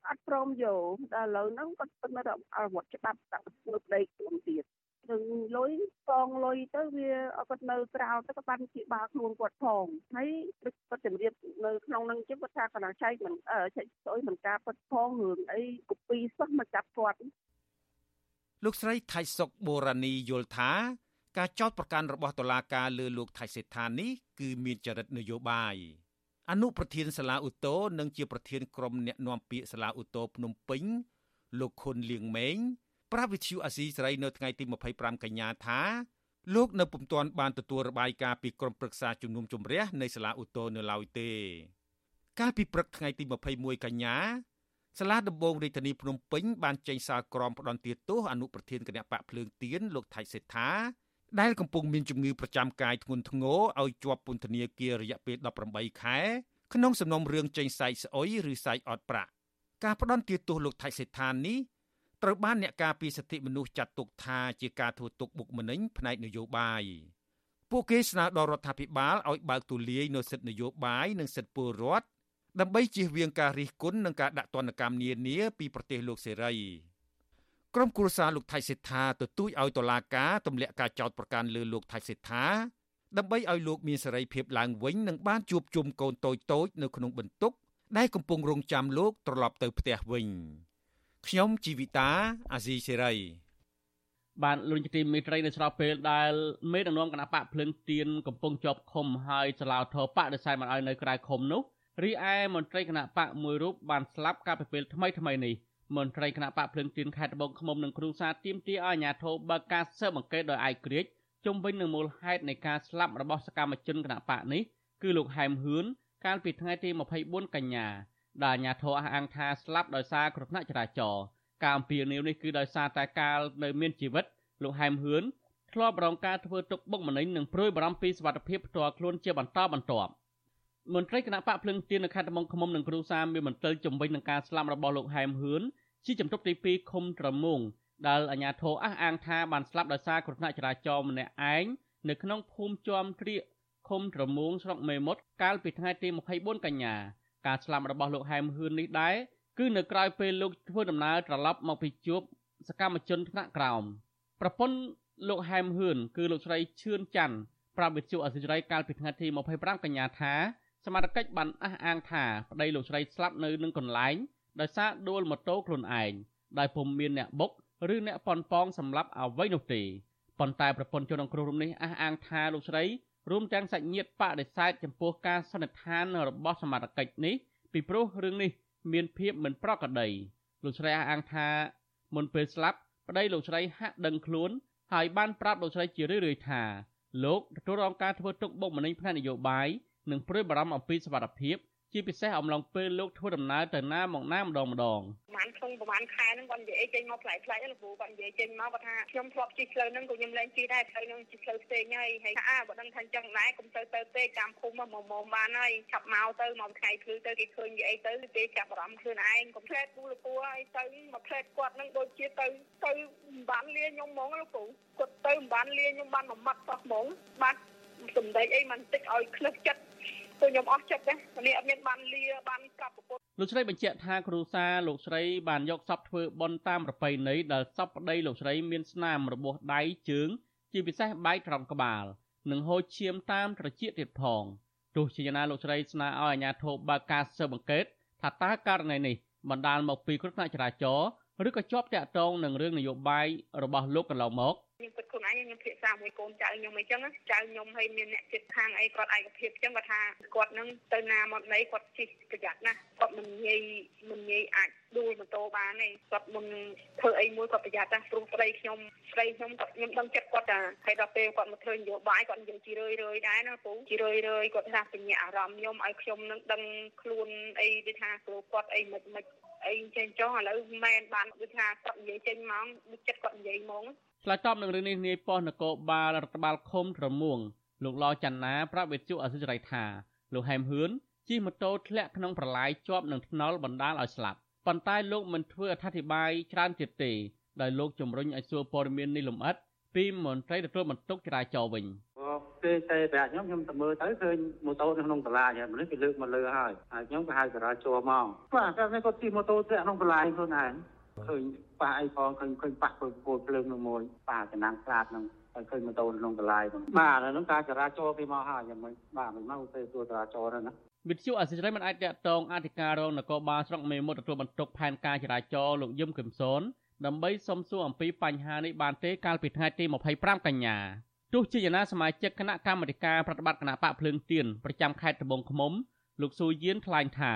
អត់ព្រមយកដល់ឥឡូវហ្នឹងគាត់ស្ទឹងតែអវត្តច្បាប់តាំងពីប្តីខ្លួនទៀត នឹងលុយសងលុយទៅវាគាត់នៅក្រៅទៅក៏បានជាបាខ្លួនគាត់ផងហើយដូចគាត់ជំរាបនៅក្នុងហ្នឹងជិះគាត់ថាកណ្ដាលចែកមិនចែកស្អុយមិនការពិតផងរឿងអីកូពីសោះមកចាប់គាត់លោកស្រីថៃសុកបូរ៉ានីយល់ថា ការចោទប្រកាន់របស់តុលាការលើលោកថៃសេដ្ឋានេះគឺមានចរិតនយោបាយអនុប្រធានសាលាឧទ្ធរនិងជាប្រធានក្រុមអ្នកណែនាំពាក្យសាលាឧទ្ធរភ្នំពេញលោកខុនលៀងម៉េង ប្រាវិទ្យូអាស៊ីសេរីនៅថ្ងៃទី25កញ្ញាថាលោកនៅពុំទាន់បានទទួលរបាយការណ៍ពីក្រុមប្រឹក្សាជំនុំជម្រះនៃសាលាឧទ្ធរនៅឡើយទេ កាលពីព្រឹកថ្ងៃទី21កញ្ញាសាលាដំបងរាជធានីភ្នំពេញបានចេញសារក្រមផ្ដន្ទាទោសអនុប្រធានគណៈបកភ្លើងទៀនលោកថៃសេដ្ឋាដែលកំពុងមានជំងឺប្រចាំកាយធ្ងន់ធ្ងរឲ្យជាប់ពន្ធនាគាររយៈពេល18ខែក្នុងសំណុំរឿងចេញសាយស្អុយឬសាយអត់ប្រាក់ការផ្ដន់ទាទោសលោកថៃសេដ្ឋាននេះ ត្រូវបានអ្នកការពារសិទ្ធិមនុស្សចាត់ទុកថាជាការធ្វើទុកបុកម្នេញផ្នែកនយោបាយពួកគេស្នើដល់រដ្ឋាភិបាលឲ្យបើកទូលាយនូវសិទ្ធិនយោបាយនិងសិទ្ធិពលរដ្ឋដើម្បីជៀសវាងការរិះគន់និងការដាក់ទណ្ឌកម្មនានាពីប្រទេសលោកសេរីក្រុមគ្រួសារលោកថៃសេដ្ឋាទទូចឲ្យតុលាការទម្លាក់ការចោទប្រកាន់លើលោកថៃសេដ្ឋាដើម្បីឲ្យលោកមានសេរីភាពឡើងវិញនិងបានជួបជុំកូនតូចៗនៅក្នុងបន្ទុកដែលកំពុងរងចាំលោកត្រឡប់ទៅផ្ទះវិញ ខ្ញុំជីវិតាអាស៊ីសេរីបានលុញទីមេត្រីនៅស្របពេលដែលមេដឹកនាំគណៈបកភ្លឹងទៀនកំពុងជាប់ឃុំហើយចលាធរបកដោយសារមិនឲ្យនៅក្រៅឃុំនោះរីឯមន្ត្រីគណៈបកមួយរូបបានស្លាប់កាលពីពេលថ្មីថ្មីនេះមន្ត្រីគណៈបកភ្លឹងទៀនខេត្តត្បូងឃ្មុំនិងគ្រូសាទៀមទាឲ្យអាជ្ញាធរបើកការស៊ើបអង្កេតដោយឯករាជ្យជុំវិញនឹងមូលហេតុនៃការស្លាប់របស់សកម្មជនគណៈបកនេះគឺលោកហែមហឿនកាលពីថ្ងៃទី24កញ្ញា ដែលអាជ្ញាធរអះអាងថាស្លាប់ដោយសារគ្រោះថ្នាក់ចរាចរណ៍ការអំពាវនាវនេះគឺដោយសារតែកាលនៅមានជីវិតលោកហែមហឿនធ្លាប់រងការធ្វើទុកបុកម្នេញនិងព្រួយបារម្ភពីសុវត្ថិភាពផ្ទាល់ខ្លួនជាបន្តបន្ទាប់មន្ត្រីគណៈបកភ្លឹងទៀននៅខេត្តត្បូងឃ្មុំនិងគ្រូសាមានមន្ទិលជំវិញនឹងការស្លាប់របស់លោកហែមហឿនជាជំទប់ទី2ឃុំត្រមងដែលអាជ្ញាធរអះអាងថាបានស្លាប់ដោយសារគ្រោះថ្នាក់ចរាចរណ៍ម្នាក់ឯងនៅក្នុងភូមិជាំត្រៀកឃុំត្រមងស្រុកមេមត់កាលពីថ្ងៃទី24កញ្ញា ការស្លាប់របស់លោកហែមហឿននេះដែរគឺនៅក្រៅពេលលោកធ្វើដំណើរត្រឡប់មកពីជួបសកម្មជនថ្នាក់ក្រោមប្រពន្ធលោកហែមហឿនគឺលោកស្រីឈឿនច័ន្ទប្រាប់វិទ្យុអសិរ័យកាលពីថ្ងៃទី25កញ្ញាថាសមត្ថកិច្ចបានអះអាងថាប្តីលោកស្រីស្លាប់នៅនឹងកន្លែងដោយសារដួលម៉ូតូខ្លួនឯងដោយពុំមានអ្នកបុកឬអ្នកប៉ុនប៉ងសម្រាប់អ្វីនោះទេប៉ុន្តែប្រពន្ធជនក្នុងគ្រោះរំនេះអះអាងថាលោកស្រី រួមទាំងសាច់ញាតិបដិសេធចំពោះការសន្និដ្ឋានរបស់សមាជិកនេះពីព្រោះរឿងនេះមានភាពមិនប្រក្រតីលោកស្រីអះអាងថាមុនពេលស្លាប់ប្តីលោកស្រីហាក់ដឹងខ្លួនហើយបានប្រាប់លោកស្រីជារឿយៗថាលោកទទួលរងការធ្វើទុកបុកម្នេញផ្នែកនយោបាយនិងព្រួយបារម្ភអំពីសុវត្ថិភាព ជាពិសេសអំឡុងពេលលោកធ្វើដំណើរទៅណាមកណាម្ដងម្ដងប្រហែលក្នុងប្រហែលខែហ្នឹងគាត់និយាយចេញមកផ្លែផ្លែលោកគ្រូគាត់និយាយចេញមកគាត់ថាខ្ញុំធ្លាប់ជិះផ្លូវហ្នឹងក៏ខ្ញុំលែងជិះដែរផ្លូវហ្នឹងជិះផ្លូវផ្សេងហើយហើយថាអើបើដឹងថាអញ្ចឹងដែរកុំទៅទៅទេតាមភូមិមកមកបានហើយឆាប់មកទៅមកថ្ងៃភ្លឺទៅគេឃើញនិយាយទៅគេចាប់អារម្មណ៍ខ្លួនឯងកុំផ្លែតគូលគួរហើយទៅមកផ្លែតគាត់ហ្នឹងដូចជាទៅទៅមិនបានលាខ្ញុំហ្មងលោកគ្រូគាត់ទៅមិនបានលាខ្ញុំបានមួយម៉ាត់សោះហ្មងបាទសម្ដីអីមិនតិចឲ្យខ្លឹះចិត្ត គឺខ្ញុំអស់ចិត្តណានេះអត់មានបានលាបានប្រាប់ប្រពន្ធលោកស្រីបញ្ជាក់ថាគ្រូសាលោកស្រីបានយកសពធ្វើបន់តាមប្រពៃណីដែលសពប្តីលោកស្រីមានស្នាមរបួសដៃជើង ជាពិសេសបែកត្រង់ក្បាល និងហូរឈាមតាមត្រចៀកទៀតផងទោះជាយ៉ាងណាលោកស្រីស្នើឲ្យអាជ្ញាធរបើកការស៊ើបអង្កេតថាតើករណីនេះបណ្ដាលមកពីគ្រោះថ្នាក់ចរាចរណ៍ ឬក៏ជាប់តាក់ទងនឹងរឿងនយោបាយរបស់លោកកន្លងមកខ្ញុំគិតខ្លួនឯងខ្ញុំភាសាមួយកូនចៅខ្ញុំអីចឹងចៅខ្ញុំហើយមានអ្នកចិត្តខាងអីគាត់ឯកភាពចឹងគាត់ថាគាត់នឹងទៅណាមកណីគាត់ជិះប្រយ័ត្នណាគាត់មិនងាយមិនងាយអាចដួលម៉ូតូបានទេគាត់មិនធ្វើអីមួយគាត់ប្រយ័ត្នណាព្រោះប្តីខ្ញុំប្តីខ្ញុំគាត់ខ្ញុំដឹងចិត្តគាត់ថាហើយដល់ពេលគាត់មកធ្វើនយោបាយគាត់និយាយជារឿយរឿយដែរណាពូជារឿយរឿយគាត់ថាបញ្ញាអារម្មណ៍ខ្ញុំឲ្យខ្ញុំនឹងដឹងខ្លួនអីដូចថាព្រោះគាត់អីមិនមិន អីចេញចុះឥឡូវមែនបានដូចថាគាត់និយាយចេញមកដូចចិត្តគាត់និយាយហ្មងឆ្លើយតបនឹងរឿងនេះនាយប៉ុស្តិ៍នគរបាលរដ្ឋបាលឃុំត្រមួងលោកឡច័ន្ទណាប្រាប់វិទ្យុអសិរ័យថាលោកហែមហឿនជិះម៉ូតូធ្លាក់ក្នុងប្រឡាយជាប់នឹងថ្នល់បណ្ដាលឲ្យស្លាប់ប៉ុន្តែលោកមិនធ្វើអត្ថាធិប្បាយច្រើនទៀតទេដោយលោកជំរុញឲ្យសួរព័ត៌មាននេះលម្អិតពីមន្ត្រីទទួលបន្ទុកចរាចរណ៍វិញ គេតែប្រាប់ខ្ញុំខ្ញុំទៅមើលទៅឃើញម៉ូតូនៅក្នុងបលាហើយមនុស្សគេលើកមកលើហើយហើយខ្ញុំក៏ហៅចរាចរណ៍មកបាទតែគាត់ជិះម៉ូតូធ្លាក់ក្នុងបលាខ្លួនឯងឃើញប៉ះអីផងឃើញឃើញប៉ះពលពលភ្លើងនឹងមួយប៉ះចំណាំងខ្លាតនឹងហើយឃើញម៉ូតូក្នុងបលាយហ្នឹងបាទហ្នឹងការចរាចរណ៍គេមកហើយយ៉ាងម៉េចបាទមិនមកទៅទួលចរាចរណ៍ហ្នឹងណាវិទ្យុអសិរ័យមិនអាចតាក់ទងអធិការរងនគរបាលស្រុកមេមត់ទទួលបន្ទុកផែនការចរាចរណ៍លោកយឹមកឹមសុនដើម្បីសុំសួរអំពីបញ្ហានេះបានទេកាលពីថ្ងៃទី25កញ្ញា ទោះជាយ៉ាងណាសមាជិកគណៈកម្មាធិការប្រតិបត្តិគណៈបកភ្លើងទៀនប្រចាំខេត្តត្បូងឃ្មុំលោកស៊ូយៀនថ្លែងថា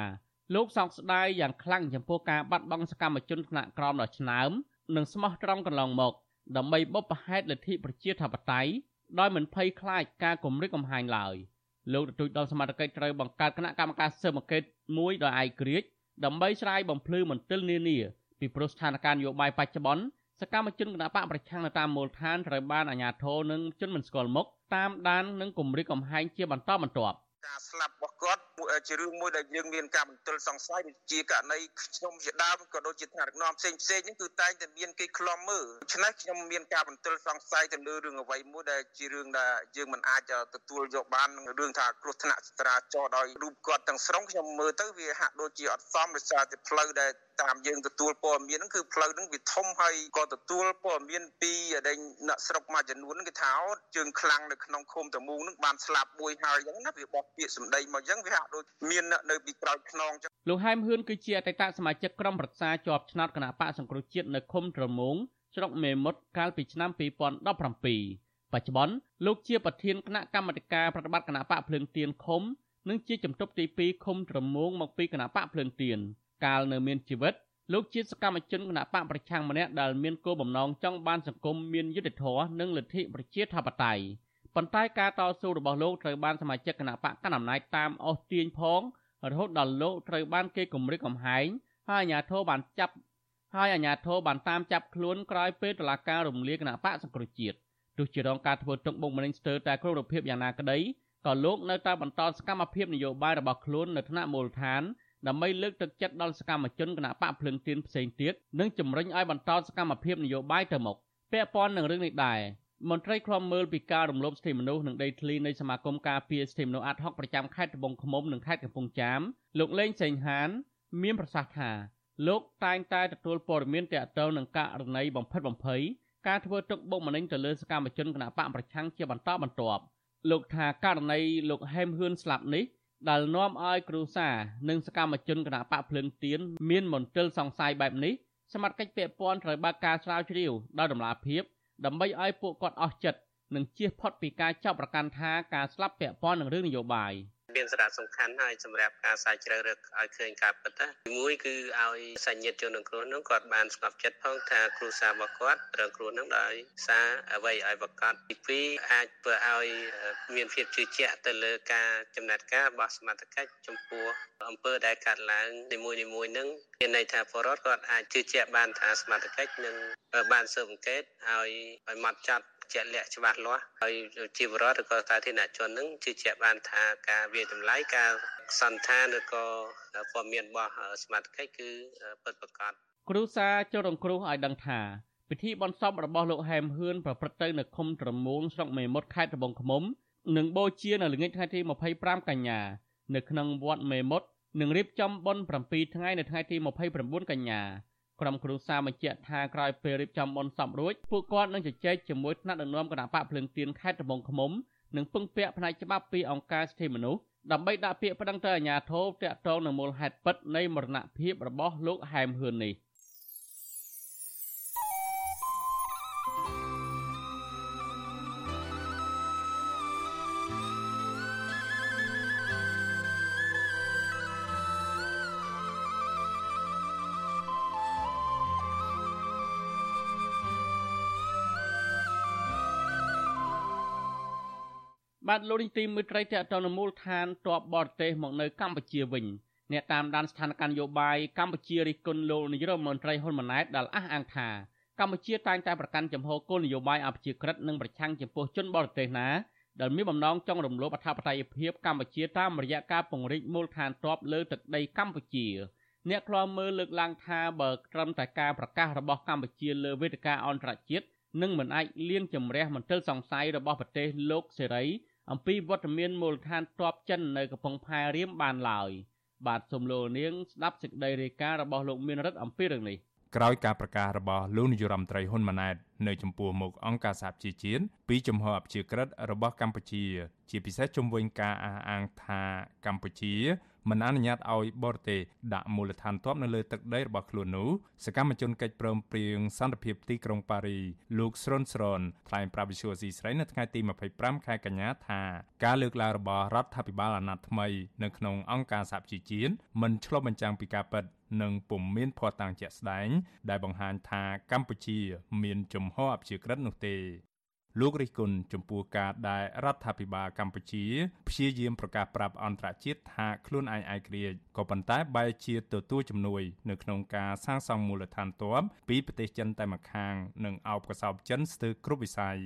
លោកសោកស្ដាយយ៉ាងខ្លាំងចំពោះការបាត់បង់សកម្មជនថ្នាក់ក្រោមដ៏ឆ្នើមនិងស្មោះត្រង់កន្លងមក ដើម្បីបុព្វហេតុលទ្ធិប្រជាធិបតេយ្យដោយមិនភ័យខ្លាចការគំរាមកំហែងឡើយលោកទទូចដល់សមាជិកត្រូវបង្កើតគណៈកម្មការស៊ើបអង្កេតមួយដោយឯករាជ្យដើម្បីស្រាយបំភ្លឺមន្ទិលនានាពីព្រោះស្ថានភាពនយោបាយបច្ចុប្បន្ន សកម្មជនគណបកប្រឆាំងនៅតាមមូលដ្ឋានត្រូវបានអាជ្ញាធរនិងជនមិនស្គាល់មុខតាមដាននិងគំរាមកំហែងជាបន្តបន្ទាប់ការស្លាប់របស់គាត់ម ជារឿងមួយដែលយើងមានការបន្ទិលសង្ស័យជាករណីខ្ញុំជាដើមក៏ដូចជាថ្នាក់ដឹកនាំផ្សេងផ្សេងហ្នឹងគឺតែងតែមានគេខ្លំមើលដូច្នេះខ្ញុំមានការបន្ទិលសង្ស័យទៅលើរឿងអ្វីមួយដែលជារឿងដែលយើងមិនអាចទទួលយកបានរឿងថាគ្រោះថ្នាក់ចរាចរណ៍ដោយរូបគាត់ទាំងស្រុងខ្ញុំមើលទៅវាហាក់ដូចជាអត់សមដោយសារតែផ្លូវដែលតាមយើងទទួលព័ត៌មានហ្នឹងគឺផ្លូវហ្នឹងវាធំហើយក៏ទទួលព័ត៌មានពីដែលអ្នកស្រុកមួយចំនួនគេថាអូជើងខ្លាំងនៅក្នុងឃុំតមូងហ្នឹងបានស្លាប់មួយហើយអញ្ចឹងណាវាបោះពាក្យសម្ដីមកអញ្ចឹងវាហាក់ដូចមានអ្នកនៅពីក្រោយខ្នងអញ្ចឹងលោកហែមហ៊ឿនគឺជាអតីតសមាជិកក្រុមប្រឹក្សាជាប់ឆ្នោតគណៈបកសង្គ្រោះជាតិនៅឃុំត្រមូងស្រុកមេមត់កាលពីឆ្នាំ2017បច្ចុប្បន្នលោកជាប្រធានគណៈកម្មាធិការប្រតិបត្តិគណៈបកភ្លើងទៀនឃុំនិងជាជំទប់ទី2ឃុំត្រមូងមកពីគណៈបកភ្លើងទៀនកាលនៅមានជីវិតលោកជាសកម្មជនគណៈបកប្រឆាំងម្នាក់ដែលមានគោលបំណងចង់បានសង្គមមានយុត្តិធម៌និងលទ្ធិប្រជាធិបតេយ្យ ប៉ុន្តែការតស៊ូរបស់លោកត្រូវបានសមាជិកគណៈបកកណ្ដាលអំណាចតាមអូសទាញផងរហូតដល់លោកត្រូវបានគេគំរាមកំហែងហើយអាជ្ញាធរបានចាប់ហើយអាជ្ញាធរបានតាមចាប់ខ្លួនក្រោយពេលតុលាការរំលាយគណៈបកសង្គ្រោះជាតិទោះជារងការធ្វើទុកបុកម្នេញស្ទើរតែគ្រប់រូបភាពយ៉ាងណាក្តីក៏លោកនៅតែបន្តសកម្មភាពនយោបាយរបស់ខ្លួននៅថ្នាក់មូលដ្ឋានដើម្បីលើកទឹកចិត្តដល់សកម្មជនគណៈបកភ្លឹងទៀនផ្សេងទៀតនិងជំរុញឲ្យបន្តសកម្មភាពនយោបាយទៅមុខពាក់ព័ន្ធនឹងរឿងនេះដែរ មន្ត្រីឃ្លាំមើលពីការរំលោភសិទ្ធិមនុស្សនិងដីធ្លីនៃសមាគមការពារសិទ្ធិមនុស្សអាត់ហុកប្រចាំខេត្តត្បូងឃ្មុំនិងខេត្តកំពង់ចាមលោកលេងសេងហាន មានប្រសាសន៍ថាលោកតែងតែទទួលព័ត៌មានទាក់ទងនឹងករណីបំផិតបំភ័យការធ្វើទុកបុកម្នេញទៅលើសកម្មជនគណបកប្រឆាំងជាបន្តបន្ទាប់លោកថាករណីលោកហេមហ៊ឿនស្លាប់នេះដែលនាំឲ្យគ្រូសានិងសកម្មជនគណបកភ្លើងទៀនមានមន្ទិលសង្ស័យបែបនេះសមត្ថកិច្ចពាក់ព័ន្ធត្រូវបើកការស្រាវជ្រាវដោយតម្លាភាព ដើម្បីឲ្យពួកគាត់អស់ចិត្តនិងជៀសផុតពីការចាប់ប្រកាន់ថាការស្លាប់ពាក់ព័ន្ធនឹងរឿងនយោបាយ។ មានសារៈសំខាន់ហើយសម្រាប់ការសាជ្រើសរើសឲ្យឃើញការពិតណាមួយគឺឲ្យសញ្ញិតជនរងគ្រោះនោះគាត់បានស្ងប់ចិត្តផងថាគ្រូសារបស់គាត់រងគ្រោះនឹងដោយសារអ្វីឲ្យប្រកាសទី2អាចធ្វើឲ្យមានភាពជឿជាក់ទៅលើការចំណាត់ការរបស់សមត្ថកិច្ចចំពោះអំពើដែលកាត់ឡើងនីមួយនីមួយនឹងមានន័យថាបរិវត្តគាត់អាចជឿជាក់បានថាសមត្ថកិច្ចនឹងបានស៊ើបអង្កេតឲ្យឲ្យម៉ត់ចត់ ជាក់លាក់ច្បាស់លាស់ហើយជីវរដ្ឋឬក៏សាធារណជននឹងជឿជាក់បានថាការវាតម្លៃការសន្តានឬក៏ព័ត៌មានរបស់សមាជិកគឺពិតប្រាកដគ្រូសាចុរងគ្រោះឲ្យដឹងថាពិធីបន់សពរបស់លោកហែមហ៊ឿនប្រព្រឹត្តទៅនៅឃុំត្រមូងស្រុកមេមត់ខេត្តត្បូងឃ្មុំនិងបូជានៅល្ងាចថ្ងៃទី25កញ្ញានៅក្នុងវត្តមេមត់នឹងរៀបចំបុណ្យ7ថ្ងៃនៅថ្ងៃទី29កញ្ញា ក្រុមគ្រួសារបញ្ជាក់ថាក្រោយពេលរៀបចំបុណ្យសពរួចពួកគាត់នឹងជជែកជាមួយថ្នាក់ដឹកនាំគណៈបកភ្លើងទៀនខេត្តត្បូងឃ្មុំនិងពឹងពាក់ផ្នែកច្បាប់ពីអង្គការសិទ្ធិមនុស្សដើម្បីដាក់ពាក្យប្តឹងទៅអាជ្ញាធរតាក់ទងនឹងមូលហេតុពិតនៃមរណភាពរបស់លោកហែមហ៊ឿននេះ។ បាទលោកនាយទីមេត្រីតទៅនៅមូលដ្ឋានទ័ពបរទេសមកនៅកម្ពុជាវិញអ្នកតាមដានស្ថានភាពនយោបាយកម្ពុជារិះគន់លោកនាយរដ្ឋមន្ត្រីហ៊ុនម៉ាណែតដែលអះអាងថាកម្ពុជាតែងតែប្រកាន់ចំហគោលនយោបាយអព្យាក្រឹតនិងប្រឆាំងចំពោះជនបរទេសណាដែលមានបំណងចង់រំលោភអធិបតេយ្យភាពកម្ពុជាតាមរយៈការពង្រីកមូលដ្ឋានទ័ពលើទឹកដីកម្ពុជាអ្នកខ្លាំមើលលើកឡើងថាបើត្រឹមតែការប្រកាសរបស់កម្ពុជាលើវេទិកាអន្តរជាតិនឹងមិនអាចលៀងជំរះមន្ទិលសង្ស័យរបស់ប្រទេសលោកសេរី អំពីវត្តមានមូលដ្ឋានទ័ពចិននៅកំពង់ផែរៀមបានឡើយបាទសូមលោកនាងស្ដាប់សេចក្តីរាយការណ៍របស់លោកមានរិទ្ធអំពីរឿងនេះក្រោយការប្រកាសរបស់លោកនាយរដ្ឋមន្ត្រីហ៊ុនម៉ាណែតនៅចំពោះមុខអង្គការសហប្រជាជាតិពីចំហអព្យាក្រឹតរបស់កម្ពុជា ជាពិសេសជំវិញការអះអាងថាកម្ពុជា មិនអនុញ្ញាតឲ្យបរទេសដាក់មូលដ្ឋានទ័ពនៅលើទឹកដីរបស់ខ្លួននោះសកម្មជនកិច្ចព្រមព្រៀងសន្តិភាពទីក្រុងប៉ារីលោកស្រុនស្រុនថ្លែងប្រាប់វិសុយស៊ីស្រីនៅថ្ងៃទី25ខែកញ្ញាថាការលើកឡើងរបស់រដ្ឋាភិបាលអាណត្តិថ្មីនៅក្នុងអង្គការសហជីវជាតិមិនឆ្លុះបញ្ចាំងពីការពិតនិងពុំមានភ័ស្តុតាងជាក់ស្ដែង ដែលបង្ហាញថាកម្ពុជា មានជំហរអព្យាក្រឹតនោះទេ លោករិះគន់ចំពោះការដែលរដ្ឋាភិបាលកម្ពុជាព្យាយាមប្រកាសប្រាប់អន្តរជាតិថាខ្លួនឯងឯករាជ្យក៏ប៉ុន្តែបែរជាទទួលជំនួយ នៅក្នុងការសាងសង់មូលដ្ឋានទ័ពពីប្រទេសចិនតែម្ខាង និងអោបកសោបចិនស្ទើរគ្រប់វិស័យ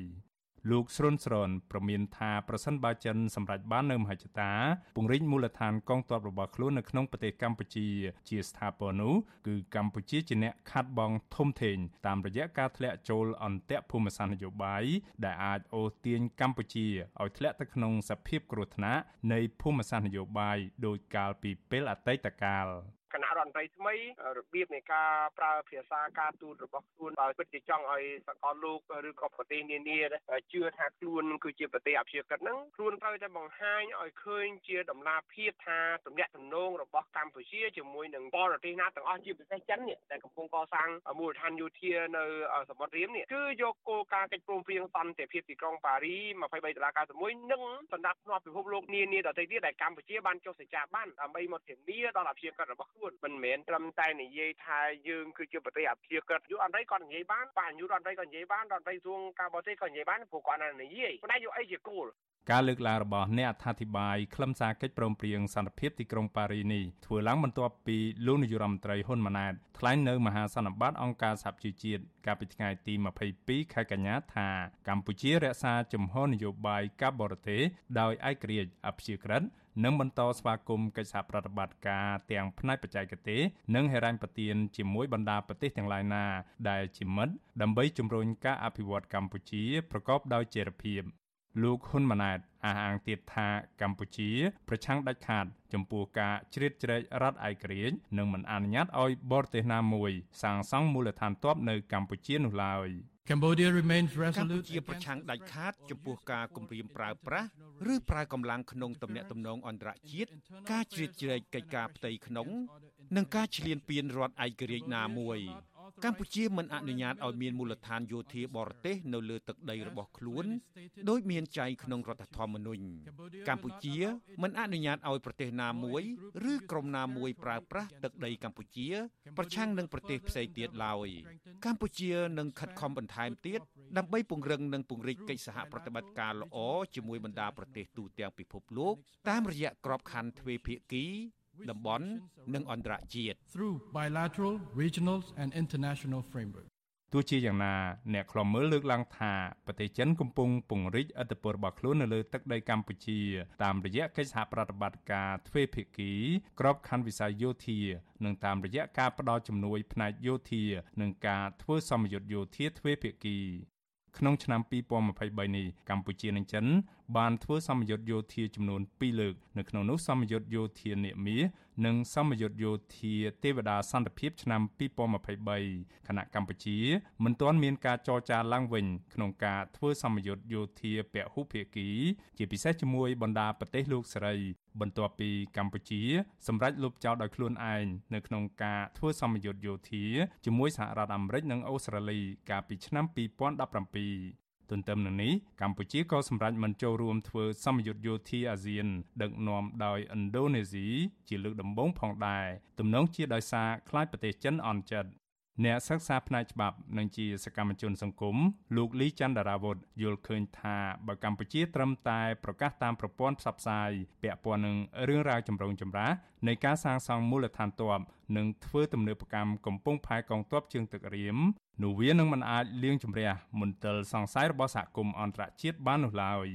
លោកស្រុនស្រនប្រមានថាប្រសិនបើចិនសម្រេចបាននៅមហិច្ឆតាពង្រីកមូលដ្ឋានកងទ័ពរបស់ខ្លួននៅក្នុងប្រទេសកម្ពុជាជាស្ថាពរនោះគឺកម្ពុជាជាអ្នកខាត់បងធំធេងតាមរយៈការធ្លាក់ចូលអន្តៈភូមិសាស្ត្រនយោបាយដែលអាចអូសទាញកម្ពុជាឲ្យធ្លាក់ទៅក្នុងសភាពគ្រោះថ្នាក់នៃភូមិសាស្ត្រនយោបាយដោយកាលពីពេលអតីតកាល គណៈរដ្ឋមន្ត្រីថ្មីរបៀបនៃការប្រើភាសាការទូតរបស់ខ្លួនបើពិតជាចង់ឲ្យសកលលោកឬក៏ប្រទេសនានាជឿថាខ្លួនគឺជាប្រទេសអព្យាក្រឹតហ្នឹងខ្លួនត្រូវតែបង្ហាញឲ្យឃើញជាដំណាភាពថាទំនាក់ទំនងរបស់កម្ពុជាជាមួយនឹងបរទេសណាទាំងអស់ជាពិសេសចិននេះដែលកំពុងកសាងមូលដ្ឋានយោធានៅសមុទ្ររៀមនេះគឺយកគោលការណ៍កិច្ចព្រមព្រៀងសន្តិភាពទីក្រុងប៉ារី23ដុល្លារ91និងសម្ដាប់ធ្នាប់ពិភពលោកនានាដទៃទៀតដែលកម្ពុជាបានចុះសច្ចាប័នដើម្បីមកធានាដល់អព្យាក្រឹតរបស់ខ្លួនមិនមែនត្រឹមតែនិយាយថាយើងគឺជាប្រទេសអព្យាក្រឹតយុអន្តរក៏និយាយបានបាទយុអន្តរក៏និយាយបានរដ្ឋមន្ត្រីសួងការបរទេសក៏និយាយបានព្រោះគាត់ណានិយាយប៉ុន្តែយកអីជាគោលការលើកឡើងរបស់អ្នកអត្ថាធិប្បាយខ្លឹមសារកិច្ចព្រមព្រៀងសន្តិភាពទីក្រុងប៉ារីនេះធ្វើឡើងបន្ទាប់ពីលោកនាយរដ្ឋមន្ត្រីហ៊ុនម៉ាណែតថ្លែងនៅមហាសន្និបាតអង្គការសហប្រជាជាតិកាលពីថ្ងៃទី22ខែកញ្ញាថាកម្ពុជារក្សាជំហរនយោបាយការបរទេសដោយឯករាជ្យអព្យាក្រឹត និងបន្តស្វាគមន៍កិច្ចសហប្រតិបត្តិការទាំងផ្នែកបច្ចេកទេសនិងហិរញ្ញប្បទានជាមួយបណ្ដាប្រទេសទាំងឡាយណា ដែលជាមិត្តដើម្បីជំរុញការអភិវឌ្ឍកម្ពុជាប្រកបដោយចីរភាព លោកហ៊ុនម៉ាណែតអះអាងទៀតថាកម្ពុជា ប្រឆាំងដាច់ខាត ចំពោះការជ្រៀតជ្រែករដ្ឋឯករាជ្យនិងមិនអនុញ្ញាតឲ្យបរទេសណាមួយ សាងសង់មូលដ្ឋានទ័ពនៅកម្ពុជានោះឡើយ Cambodia remains resolute កម្ពុជាប្រឆាំងដាច់ខាតចំពោះការគំរាមប្រើប្រាស់ឬប្រើកម្លាំងក្នុងទំនាក់ទំនងអន្តរជាតិការជ្រៀតជ្រែកកិច្ចការផ្ទៃក្នុង និងការឈ្លានពានរដ្ឋឯករាជ្យណាមួយ កម្ពុជាមិនអនុញ្ញាតឲ្យមានមូលដ្ឋានយោធាបរទេសនៅលើទឹកដីរបស់ខ្លួនដោយមានចែងក្នុងរដ្ឋធម្មនុញ្ញកម្ពុជាមិនអនុញ្ញាតឲ្យប្រទេសណាមួយឬក្រុមណាមួយប្រើប្រាស់ទឹកដីកម្ពុជា ប្រឆាំងនឹងប្រទេសផ្សេងទៀតឡើយកម្ពុជានឹងខិតខំបន្ថែមទៀតដើម្បីពង្រឹងនិងពង្រីកកិច្ចសហប្រតិបត្តិការល្អជាមួយបណ្ដាប្រទេសទូទាំងពិភពលោកតាមរយៈក្របខ័ណ្ឌទ្វេភាគី តំបន់និងអន្តរជាតិ through bilateral regional and international framework ទោះជាយ៉ាងណាអ្នកខ្លំមើលលើកឡើងថាប្រទេសចិនកំពុងពង្រីកឥទ្ធិពលរបស់ខ្លួននៅលើទឹកដីកម្ពុជា តាមរយៈកិច្ចសហប្រតិបត្តិការទ្វេភាគីក្របខ័ណ្ឌវិស័យយោធានិងតាមរយៈការផ្តល់ជំនួយផ្នែកយោធានិងការធ្វើសម្ពយុទ្ធយោធាទ្វេភាគី ក្នុងឆ្នាំ2023នេះកម្ពុជានិងចិនបានធ្វើសម្ពយុទ្ធយោធាចំនួន2លើកនៅក្នុងនោះសម្ពយុទ្ធយោធានាមា និងសម្ពយុទ្ធយោធាទេវតាសន្តិភាពឆ្នាំ2023ខណៈកម្ពុជាមិនទាន់មានការចរចាឡើងវិញក្នុងការធ្វើសម្ពយុទ្ធយោធាពហុភាគី ជាពិសេសជាមួយបណ្ដាប្រទេសលោកសេរីបន្ទាប់ពីកម្ពុជាសម្រេចលុបចោលដោយខ្លួនឯងនៅក្នុងការធ្វើសម្ពយុទ្ធយោធាជាមួយសហរដ្ឋអាមេរិកនិងអូស្ត្រាលីកាលពីឆ្នាំ2017 ទន្ទឹមនឹងនេះកម្ពុជាក៏សម្រេចមិនចូលរួមធ្វើសម្ពយុទ្ធយោធាអាស៊ាន ដឹកនាំដោយឥណ្ឌូនេស៊ីជាលើកដំបូងផងដែរទំនងជាដោយសារខ្លាចប្រទេសចិនអន់ចិត្ត អ្នកសិក្សាផ្នែកច្បាប់និងជាសកម្មជនសង្គមលោកលីច័ន្ទរាវុធយល់ឃើញថាបើកម្ពុជាត្រឹមតែប្រកាសតាមប្រព័ន្ធផ្សព្វផ្សាយពាក់ព័ន្ធនឹងរឿងរ៉ាវចម្រូងចម្រាសនៃការសាងសង់មូលដ្ឋានទ័ពនិងធ្វើទំនើបកម្មកំពង់ផែកងទ័ពជើងទឹករៀមនោះវានឹងមិនអាចលាងជម្រះមន្ទិលសង្ស័យរបស់សហគមន៍អន្តរជាតិបាននោះឡើយ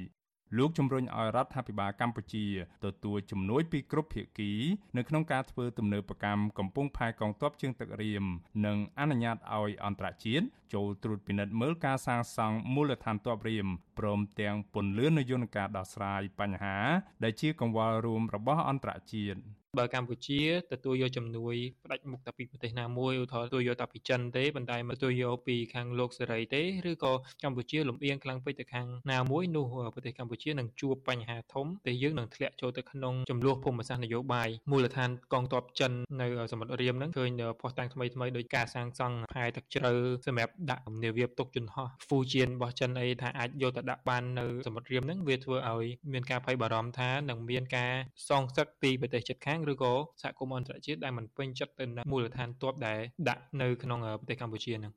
លោកជំរុញឲ្យរដ្ឋាភិបាលកម្ពុជាទទួលជំនួយពីគ្រប់ភាគីនៅក្នុងការធ្វើទំនើបកម្មកំពង់ផែកងទ័ពជើងទឹករៀមនិងអនុញ្ញាតឲ្យអន្តរជាតិចូលត្រួតពិនិត្យមើលការសាងសង់មូលដ្ឋានទ័ពរៀមព្រមទាំងពន្លឿននយន្តការដោះស្រាយបញ្ហា ដែលជាកង្វល់រួមរបស់អន្តរជាតិ បើកម្ពុជាទទួលយកជំនួយផ្ដាច់មុខតែពីប្រទេសណាមួយឧទាហរណ៍ទទួលយកតែពីចិនទេប៉ុន្តែមិនទទួលយកពីខាងលោកសេរីទេឬក៏កម្ពុជាលំអៀងខ្លាំងពេកទៅខាងណាមួយនោះប្រទេសកម្ពុជានឹងជួបបញ្ហាធំដែលយើងនឹងធ្លាក់ចូលទៅក្នុងចំនួនភូមិសាស្ត្រនយោបាយមូលដ្ឋានកងទ័ពចិននៅសមុទ្ររៀមហ្នឹងឃើញផុសតាំងថ្មីថ្មីដោយការសាងសង់ផែទឹកជ្រៅសម្រាប់ដាក់នាវាផ្ទុកយន្តហោះហ្វូជៀនរបស់ចិនអីថាអាចយកទៅដាក់បាននៅសមុទ្ររៀមហ្នឹងវាធ្វើឲ្យមានការភ័យបារម្ភថានឹងមានការសងសឹកពីប្រទេសជិតខាងឬក៏សហគមន៍អន្តរជាតិដែលមិនពេញចិត្តទៅនឹងមូលដ្ឋានទ័ពដែលដាក់នៅក្នុងប្រទេសកម្ពុជាហ្នឹង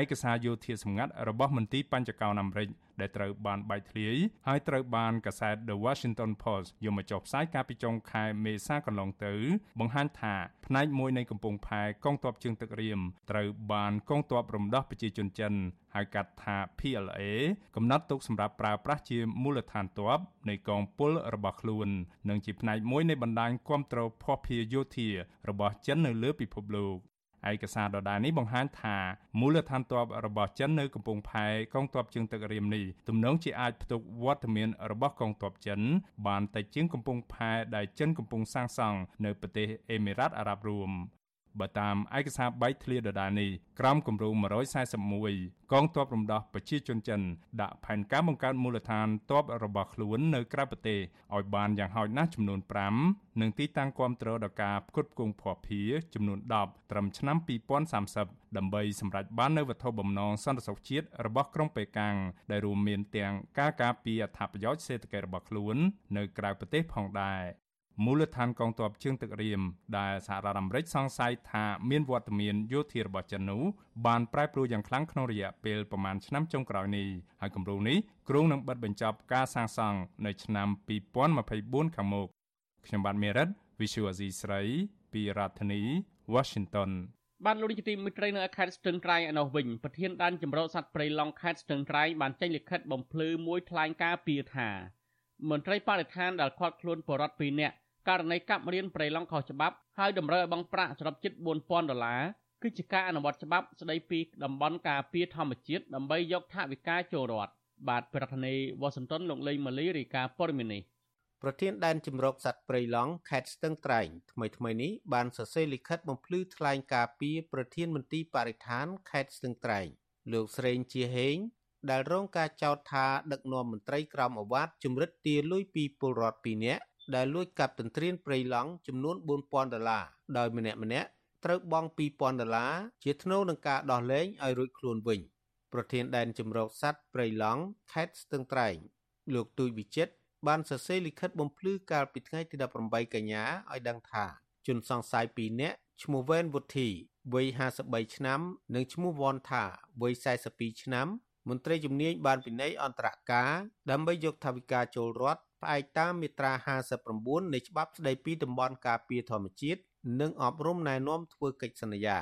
ឯកសារយោធាសម្ងាត់របស់មន្ទីរបញ្ចកោណអាមេរិកដែលត្រូវបានបែកធ្លាយហើយត្រូវបានកាសែត The Washington Post យកមកចុះផ្សាយកាលពីចុងខែមេសាកន្លងទៅ បង្ហាញថាផ្នែកមួយនៃកំពង់ផែកងទ័ពជើងទឹករៀមត្រូវបានកងទ័ពរំដោះប្រជាជនចិនហៅកាត់ថា PLA កំណត់ទុកសម្រាប់ប្រើប្រាស់ជាមូលដ្ឋានទ័ពនៃកងពលរបស់ខ្លួន និងជាផ្នែកមួយនៃបណ្ដាញគ្រប់គ្រងភស្តុភារយោធារបស់ចិននៅលើពិភពលោក ឯកសារដដែលនេះបង្ហាញថាមូលដ្ឋានទ័ពរបស់ចិននៅកំពង់ផែកងទ័ពជើងទឹករៀមនេះទំនងជាអាចផ្ទុកវត្តមានរបស់កងទ័ពចិនបានតែជាងកំពង់ផែដែលចិនកំពុងសាងសង់នៅប្រទេសអេមីរ៉ាតអារ៉ាប់រួម បើតាមឯកសារបែកធ្លាដដែលនេះក្រមគម្រោង141កងទ័ពរំដោះប្រជាជនចិនដាក់ផែនការបង្កើតមូលដ្ឋានទ័ពរបស់ខ្លួននៅក្រៅប្រទេសឲ្យបានយ៉ាងហោចណាស់ចំនួន5និងទីតាំងគាំទ្រដល់ការផ្គត់ផ្គង់ភស្តុភារចំនួន10ត្រឹមឆ្នាំ2030ដើម្បីសម្រេចបាននូវវត្ថុបំណងសន្តិសុខជាតិរបស់ក្រុងប៉េកាំងដែលរួមមានទាំងការការពារអត្ថប្រយោជន៍សេដ្ឋកិច្ចរបស់ខ្លួននៅក្រៅប្រទេសផងដែរ មូលដ្ឋានកងទ័ពជើងទឹករៀមដែលសហរដ្ឋអាមេរិកសង្ស័យថាមានវត្តមានយោធារបស់ចិននោះបានប្រែប្រួលយ៉ាងខ្លាំងក្នុងរយៈពេលប្រមាណឆ្នាំចុងក្រោយនេះហើយគម្រោងនេះគ្រោងនឹងបិទបញ្ចប់ការសាងសង់នៅឆ្នាំ2024ខាងមុខខ្ញុំបាទមេរិត Visual Asia ស្រីពីរដ្ឋធានី Washington បានលោកនាយកទីមិត្តត្រីនៅខេត្តស្ទឹងត្រែងឯនោះវិញប្រធានដែនចម្រុះសត្វព្រៃឡង់ខេត្តស្ទឹងត្រែងបានចេញលិខិតបំភ្លឺមួយថ្លែងការណ៍ពីថាមន្ត្រីបរិស្ថានដែលខាត់ខ្លួនបរដ្ឋ2នាក់ ករណីកាប់រៀនព្រៃឡង់ខុសច្បាប់ហើយតម្រូវឲ្យបង់ប្រាក់សរុបជិត4000ដុល្លារគឺជាការអនុវត្តច្បាប់ស្តីពីតំបន់ការពារធម្មជាតិដើម្បីយកថវិកាចូលរដ្ឋបាទប្រធានាធិបតីវ៉ាស៊ីនតោនលោកលេងម៉ាលីរាយការណ៍ព័ត៌មាននេះប្រធានដែនជំរកសត្វព្រៃឡង់ខេត្តស្ទឹងត្រែងថ្មីថ្មីនេះបានសរសេរលិខិតបំភ្លឺថ្លែងការពីប្រធានមន្ទីរបរិស្ថានខេត្តស្ទឹងត្រែងលោកស្រេងជាហេងដែលរងការចោទថាដឹកនាំមន្ត្រីក្រមអាវ៉ាត់ជំរិតទាលុយពីពលរដ្ឋ2នាក់ ដែលលួចកាប់ទន្ទ្រានព្រៃឡង់ចំនួន4000ដុល្លារដោយម្នាក់ម្នាក់ត្រូវបង់2000ដុល្លារជាថ្នូរនឹងការដោះលែងឲ្យរួចខ្លួនវិញប្រធានដែនជំរកសត្វព្រៃឡង់ខេត្តស្ទឹងត្រែងលោកទូចវិចិត្របានសរសេរលិខិតបំភ្លឺកាលពីថ្ងៃទី18កញ្ញាឲ្យដឹងថាជនសង្ស័យ2នាក់ឈ្មោះវ៉ែនវុធីវ័យ53ឆ្នាំ និងឈ្មោះវ៉នថាវ័យ42ឆ្នាំមន្ត្រីជំនាញបានពិន័យអន្តរការដើម្បីយកថវិកាចូលរដ្ឋ ផ្អែកតាមមាត្រា59នៃច្បាប់ស្តីពីតំបន់ការពារធម្មជាតិនិងអប់រំណែនាំធ្វើកិច្ចសន្យា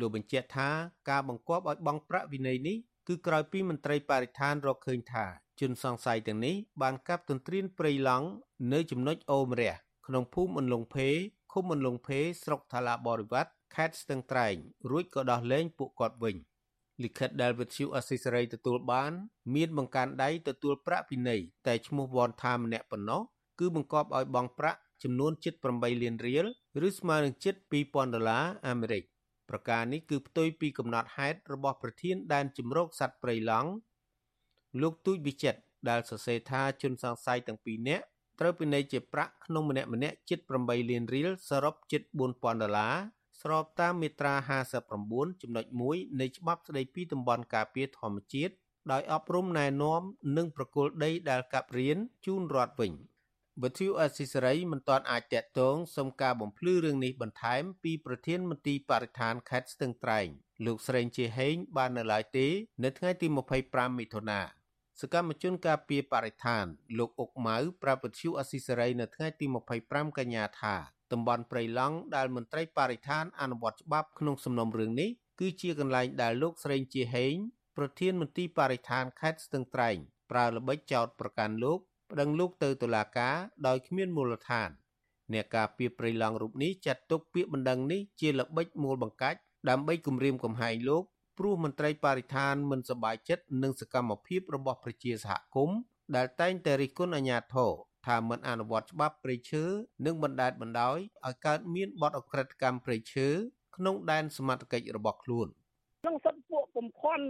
លោកបញ្ជាក់ថាការបង្គាប់ឲ្យបង់ប្រាក់វិន័យនេះគឺក្រោយពីមន្ត្រីបរិស្ថានរកឃើញថាជនសង្ស័យទាំងនេះបានកាប់ទន្ទ្រានព្រៃឡង់នៅចំណុចអូមរះក្នុងភូមិអន្លង់ភេឃុំអន្លង់ភេស្រុកថាឡាបរិវត្តខេត្តស្ទឹងត្រែងរួចក៏ដោះលែងពួកគាត់វិញ។ លិខិតដែលវិទ្យុអស៊ីសេរីទទួលបាន មានបង្កានដៃទទួលប្រាក់ពិន័យតែឈ្មោះវ៉នថាម្នាក់ប៉ុណ្ណោះគឺបង្កប់ឲ្យបង់ប្រាក់ចំនួនជិត8លានរៀលឬស្មើនឹងជិត2000ដុល្លារអាមេរិកប្រការនេះគឺផ្ទុយពីកំណត់ហេតុរបស់ប្រធានដែនជំរកសត្វព្រៃឡង់លោកទូចវិចិត្រដែលសរសេរថាជនសង្ស័យទាំងពីរនាក់ត្រូវពិន័យជាប្រាក់ក្នុងម្នាក់ម្នាក់ជិត8លានរៀលសរុបជិត4000ដុល្លារ ស្របតាមមាត្រា59ចំណុច1នៃច្បាប់ស្តីពីតំបន់ការពារធម្មជាតិដោយអប់រំណែនាំនិងប្រគល់ដីដែលកាប់រៀនជូនរដ្ឋវិញវិទ្យុអស៊ីសេរីមិនទាន់អាចតាក់ទងសុំការបំភ្លឺរឿងនេះបន្ថែមពីប្រធានមន្ទីរបរិស្ថានខេត្តស្ទឹងត្រែងលោកស្រេងជាហេងបាននៅឡើយទេនៅថ្ងៃទី25មិថុនាសកម្មជនការពារបរិស្ថាន លោកអុកម៉ៅប្រាប់វិទ្យុអស៊ីសេរីនៅថ្ងៃទី25កញ្ញាថា តំបន់ព្រៃឡង់ដែលមន្ត្រីបរិស្ថានអនុវត្តច្បាប់ក្នុងសំណុំរឿងនេះគឺជាកន្លែងដែលលោកស្រីជាហេងប្រធានមន្ទីរបរិស្ថានខេត្តស្ទឹងត្រែងប្រើល្បិចចោតប្រកាន់លោកប្តឹងលោកទៅតុលាការដោយគ្មានមូលដ្ឋានអ្នកការពារព្រៃឡង់រូបនេះចាត់ទុកពាក្យបណ្ដឹងនេះជាល្បិចមូលបង្កាច់ដើម្បីគំរាមកំហែងលោកព្រោះមន្ត្រីបរិស្ថានមិនសប្បាយចិត្តនឹងសកម្មភាពរបស់ប្រជាសហគមន៍ដែលតែងតែរិះគន់អាជ្ញាធរ ថាមិនអនុវត្តច្បាប់ព្រៃឈើនិងបណ្តែតបណ្តោយឲ្យកើតមានបទអក្រិតកម្មព្រៃឈើក្នុងដែនសមត្ថកិច្ចរបស់ខ្លួនក្នុងសិទ្ធិពួកបំផន់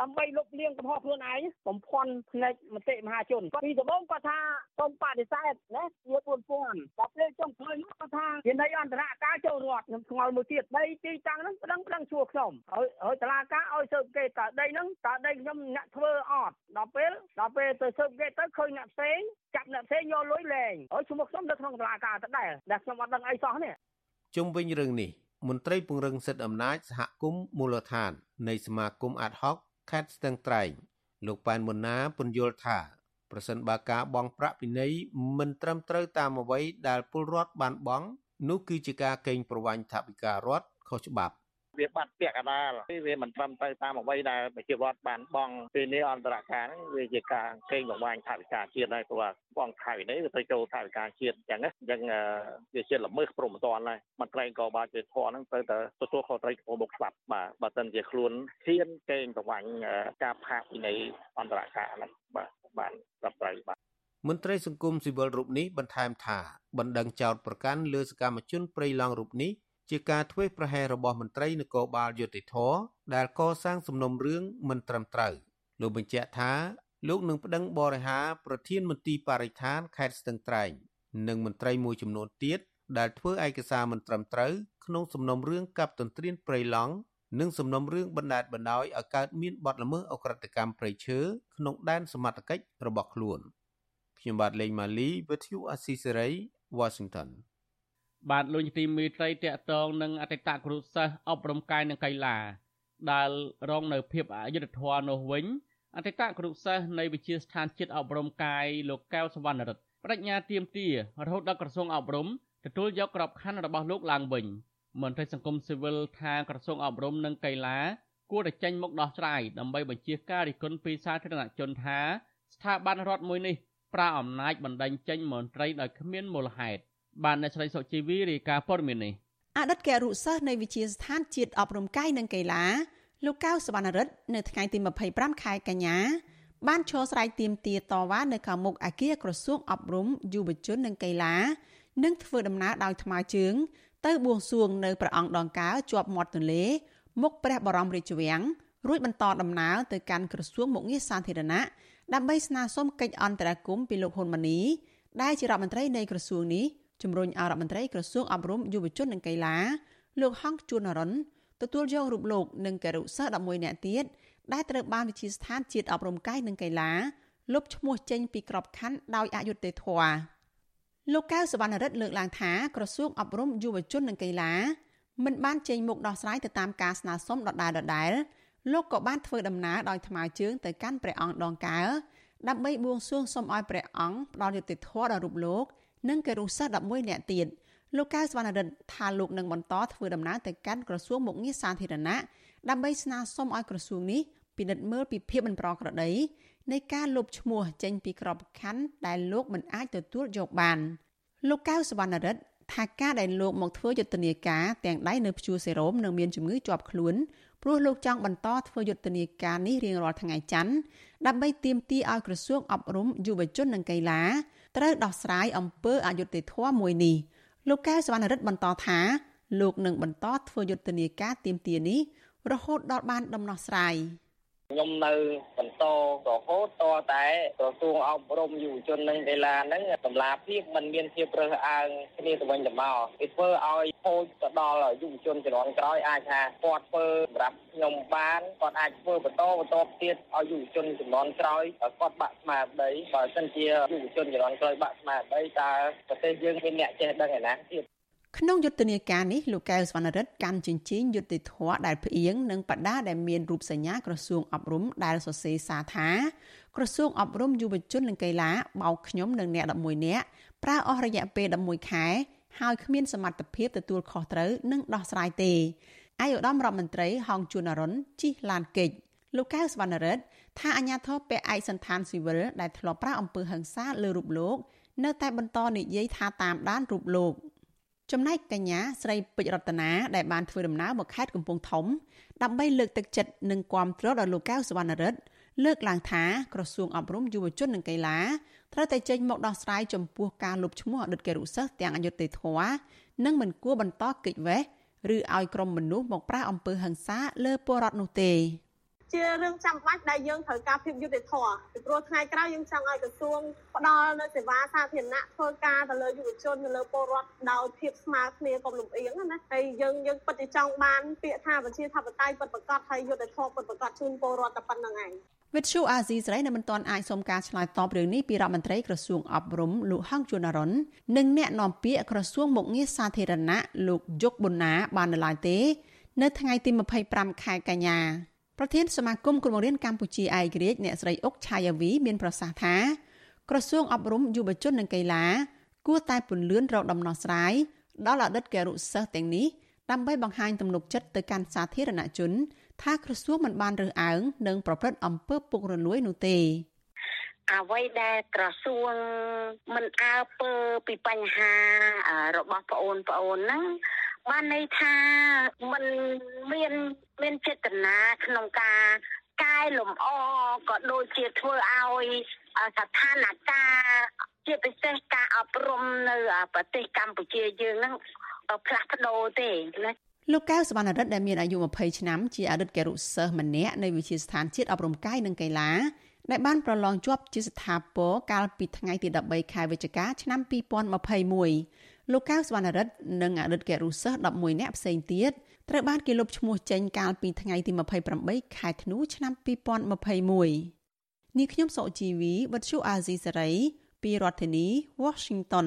ដើម្បីលុបលាងកំហុសខ្លួនឯងបំផន់ផ្នែកមតិមហាជនគាត់ពីដំបូងគាត់ថាសូមបដិសេធណាជា4000ដល់ពេលចុងក្រោយមកគាត់ថាវិន័យអន្តរការចូលរដ្ឋខ្ញុំឆ្ងល់មួយទៀតដីទីតាំងហ្នឹងប្តឹងប្តឹងជួខ្ញុំហើយហើយតឡាការឲ្យស៊ើបគេតើដីហ្នឹងតើដីខ្ញុំអ្នកធ្វើអត់ដល់ពេលដល់ពេលទៅស៊ើបគេទៅឃើញអ្នកផ្សេងចាប់អ្នកផ្សេងយកលុយលែងហើយឈ្មោះខ្ញុំនៅក្នុងតឡាការទៅដែរដែលខ្ញុំអត់ដឹងអីសោះនេះជុំវិញរឿងនេះ មន្ត្រីពង្រឹងសិទ្ធិអំណាចសហគមន៍មូលដ្ឋាន នៃសមាគមអាតហុកខេត្តស្ទឹងត្រែងលោកប៉ែនមុនណាពន្យល់ថាប្រសិនបើការបង់ប្រាក់ពិន័យមិនត្រឹមត្រូវតាមអ្វីដែលពលរដ្ឋបានបង់នោះគឺជាការកេងប្រវ័ញ្ចថវិការដ្ឋខុសច្បាប់ វាបាត់ពាក់កដាលវាមិនត្រឹមត្រូវតាមអ្វីដែលប្រជាពលរដ្ឋបានបង់ពេលនេះអន្តរការហ្នឹងវាជាការកេងបង្វែងថវិកាជាតិហើយព្រោះបង់ថវិនេះវាទៅចូលថវិកាជាតិអញ្ចឹងអញ្ចឹងវាជាល្មើសព្រមតាន់ហើយមន្ត្រីក៏បាជាធរហ្នឹងទៅតែទទួលខុសត្រូវចំពោះមុខច្បាប់បាទបើមិនជាខ្លួនហ៊ានកេងបង្វែងការផាកពិន័យអន្តរការហ្នឹងបាទបានត្រឹមត្រូវបាទមន្ត្រីសង្គមស៊ីវិលរូបនេះបន្ថែមថាបណ្ដឹងចោតប្រកាន់លើសកម្មជនព្រៃឡង់រូបនេះ ជាការធ្វេសប្រហែសរបស់មន្ត្រីនគរបាលយុតិធធដែលកសាងសំណុំរឿងមិនត្រឹមត្រូវលោកបញ្ជាក់ថាលោកនឹងប្តឹងបរិហាប្រធានមន្ទីរបរិស្ថានខេត្តស្ទឹងត្រែងនិងមន្ត្រីមួយចំនួនទៀតដែលធ្វើឯកសារមិនត្រឹមត្រូវក្នុងសំណុំរឿងកັບទន្ទ្រានព្រៃឡង់និងសំណុំរឿងបណ្ដាលបណ្ដោយឲ្យកើតមានបទល្មើសអក្រិតកម្មព្រៃឈើក្នុងដែនសមត្ថកិច្ចរបស់ខ្លួនខ្ញុំបាទលេងម៉ាលីវិទ្យុអស៊ីសេរី Washington បាទលោកទីមីត្រីតកតងនឹងអតីតគ្រូសិស្សអប់រំកាយនិងកីឡាដែលរងនៅភាពអយុត្តិធម៌នោះវិញអតីតគ្រូសិស្សនៃវិទ្យាស្ថានជាតិអប់រំកាយលោកកែវសវណ្ណរិទ្ធបដិញ្ញាទាមទាររហូតដល់ក្រសួងអប់រំទទួលយកក្របខ័ណ្ឌរបស់លោកឡើងវិញមន្ត្រីសង្គមស៊ីវិលថាក្រសួងអប់រំនិងកីឡាគួរតែចេញមុខដោះស្រាយដើម្បីបញ្ជាការរិះគន់ពីសាធារណជនថាស្ថាប័នរដ្ឋមួយនេះប្រើអំណាចបណ្ដេញចេញមន្ត្រីដោយគ្មានមូលហេតុ បានអ្នកស្រីសុជីវីរាយការណ៍ព័ត៌មាននេះអតីតគរុសិស្សនៃវិទ្យាស្ថានជាតិអប់រំកាយនិងកីឡាលោកកៅសវណ្ណរិទ្ធនៅថ្ងៃទី25ខែកញ្ញាបានឈរស្រែកទាមទារតវ៉ានៅខាងមុខអគារក្រសួងអប់រំយុវជននិងកីឡានិងធ្វើដំណើរដោយថ្មើរជើង ទៅបួងសួងនៅព្រះអង្គដង្កើជាប់មាត់ទន្លេ មុខព្រះបរមរាជវាំងរួចបន្តដំណើរទៅកាន់ក្រសួងមុខងារសាធារណៈដើម្បីស្នើសុំកិច្ចអន្តរាគមន៍ពីលោកហ៊ុនម៉ាណីដែលជារដ្ឋមន្ត្រីនៃក្រសួងនេះ ជំរុញឲ្យរដ្ឋមន្ត្រីក្រសួងអប់រំយុវជននិងកីឡាលោកហងជួននរិនទទួលយករូបលោកនិងគរុសិស្ស11នាក់ទៀតដែលត្រូវបានវិទ្យាស្ថានជាតិអប់រំកាយនិងកីឡាលុបឈ្មោះចេញពីក្របខ័ណ្ឌដោយអយុត្តិធម៌លោកកៅសវណ្ណរិទ្ធលើកឡើងថាក្រសួងអប់រំយុវជននិងកីឡាមិនបានចេញមុខដោះស្រាយទៅតាមការស្នើសុំដដែលដដែលលោកក៏បានធ្វើដំណើរដោយថ្មើរជើងទៅកាន់ព្រះអង្គដងកើដើម្បីបួងសួងសុំឲ្យព្រះអង្គផ្ដល់យុត្តិធម៌ដល់រូបលោក និងគរុសិស្ស11នាក់ទៀតលោកកៅសវណ្ណរិទ្ធថាលោកនឹងបន្តធ្វើដំណើរទៅកាន់ក្រសួងមុខងារសាធារណៈដើម្បីស្នើសុំឲ្យក្រសួងនេះពិនិត្យមើលពីភាពមិនប្រក្រតីនៃការលុបឈ្មោះចេញពីក្របខ័ណ្ឌដែលលោកមិនអាចទទួលយកបានលោកកៅសវណ្ណរិទ្ធថាការដែលលោកមកធ្វើយុទ្ធនាការទាំងដៃនៅព្យួរសេរ៉ូមនិងមានជំងឺជាប់ខ្លួនព្រោះលោកចង់បន្តធ្វើយុទ្ធនាការនេះរៀងរាល់ថ្ងៃច័ន្ទដើម្បីទាមទារឲ្យក្រសួងអប់រំយុវជននិងកីឡា ត្រូវដោះស្រាយអំពើអយុត្តិធម៌មួយនេះលោកកែវសវណ្ណរិទ្ធបន្តថាលោកនឹងបន្តធ្វើយុទ្ធនាការទាមទារនេះរហូតដល់បានដំណោះស្រាយ ខ្ញុំនៅបន្តរហូតតតែក្រសួងអប់រំយុវជននិងកីឡាហ្នឹងតម្លាភាពมันមានភាពរើសអើងគ្នាទៅវិញទៅមកវាធ្វើឲ្យខូចទៅដល់យុវជនជំនាន់ក្រោយអាចថាគាត់ធ្វើសម្រាប់ខ្ញុំបានគាត់អាចធ្វើបន្តបន្តទៀតឲ្យយុវជនជំនាន់ក្រោយគាត់បាក់ស្មារតីបើមិនជាយុវជនជំនាន់ក្រោយបាក់ស្មារតីតើប្រទេសយើងមានអ្នកចេះដឹងឯណាទៀត ក្នុងយុទ្ធនាការនេះលោកកែវសវណ្ណរិទ្ធកាន់ជញ្ជីងយុទ្ធធរដែលផ្អៀងនិងបដាដែលមានរូបសញ្ញាក្រសួងអប់រំដែលសរសេរសារថាក្រសួងអប់រំយុវជននិងកីឡាបោកខ្ញុំនិងអ្នក11នាក់ប្រើអស់រយៈពេល11ខែហើយគ្មានសមត្ថភាពទទួលខុសត្រូវនិងដោះស្រាយទេឯកឧត្តមរដ្ឋមន្ត្រីហងជួនអរុនជិះឡានកិច្ចលោកកៅសវណ្ណរិទ្ធថាអាញាធរពាក់ឯកសន្តានស៊ីវិលដែលធ្លាប់ប្រាអំពើហិង្សាលើរូបលោក នៅតែបន្តនិយាយថាតាមដានរូបលោក ចំណែកកញ្ញាស្រីពេជ្ររតនាដែលបានធ្វើដំណើរមកខេត្តកំពង់ធំដើម្បីលើកទឹកចិត្តនិងគាំទ្រដល់លោកកៅសវណ្ណរិទ្ធលើកឡើងថាក្រសួងអប់រំយុវជននិងកីឡាត្រូវតែចេញមកដោះស្រាយចំពោះការលុបឈ្មោះអតីតគរុសិស្សទាំងអយុត្តិធម៌និងមិនគួរបន្តកិច្ចវេះឬឲ្យក្រុមមនុស្សមកប្រាអំពើហិង្សាលើពលរដ្ឋនោះទេ ជារឿងចាំបាច់ដែលយើងត្រូវការភាពយុត្តិធម៌ពីព្រោះថ្ងៃក្រោយយើងចង់ឲ្យក្រសួងផ្ដល់នូវសេវាសាធារណៈធ្វើការទៅលើយុវជនទៅលើពលរដ្ឋដោយភាពស្មើគ្នាកុំលំអៀងណាហើយយើងយើងពិតជាចង់បានពាក្យថាប្រជាធិបតេយ្យពិតប្រាកដហើយយុត្តិធម៌ពិតប្រាកដជូនពលរដ្ឋតែប៉ុណ្្នឹងឯងវិទ្យុអាស៊ីសេរីនៅមិនទាន់អាចសុំការឆ្លើយតបរឿងនេះពីរដ្ឋមន្ត្រីក្រសួងអប់រំលោកហងជួនអរុននិងអ្នកនាំពាក្យក្រសួងមុខងារសាធារណៈលោកយុកប៊ុនណាបាននៅឡើយទេ នៅថ្ងៃទី25ខែកញ្ញា ប្រធានសមាគមគ្រូបង្រៀនកម្ពុជាឯករាជ្យអ្នកស្រីអុកឆាយាវីមានប្រសាសន៍ថាក្រសួងអប់រំយុវជននិងកីឡា គួរតែពន្លឿនរកដំណោះស្រាយដល់អតីតគរុសិស្សទាំងនេះដើម្បីបង្ហាញទំនុកចិត្តទៅកាន់សាធារណជន ថាក្រសួងមិនបានរើសអើងនិងប្រព្រឹត្តអំពើពុករលួយនោះទេអ្វីដែលក្រសួងមិនអើពើពីបញ្ហារបស់ប្អូនប្អូនហ្នឹង បានន័យថាมันមានមានចេតនាក្នុងការកែលម្អក៏ដូចជាធ្វើឲ្យស្ថានភាពជាពិសេសការអប់រំនៅប្រទេសកម្ពុជាយើងហ្នឹងផ្លាស់ប្ដូរទេណាលោកកៅសវណ្ណរិទ្ធដែលមានអាយុ20ឆ្នាំជាអតីតគរុសិស្សម្នាក់នៃវិទ្យាស្ថានជាតិអប់រំកាយនិងកីឡាដែលបានប្រឡងជាប់ជាស្ថាពរកាលពីថ្ងៃទី13ខែវិច្ឆិកាឆ្នាំ2021 លោកកៅសវណ្ណរិទ្ធនិងអតីតគរុសិស្ស11នាក់ផ្សេងទៀតត្រូវបានគេលុបឈ្មោះចេញកាលពីថ្ងៃទី28ខែធ្នូឆ្នាំ2021នេះខ្ញុំសុជីវីវិទ្យុអាស៊ីសេរីពីរដ្ឋធានី Washington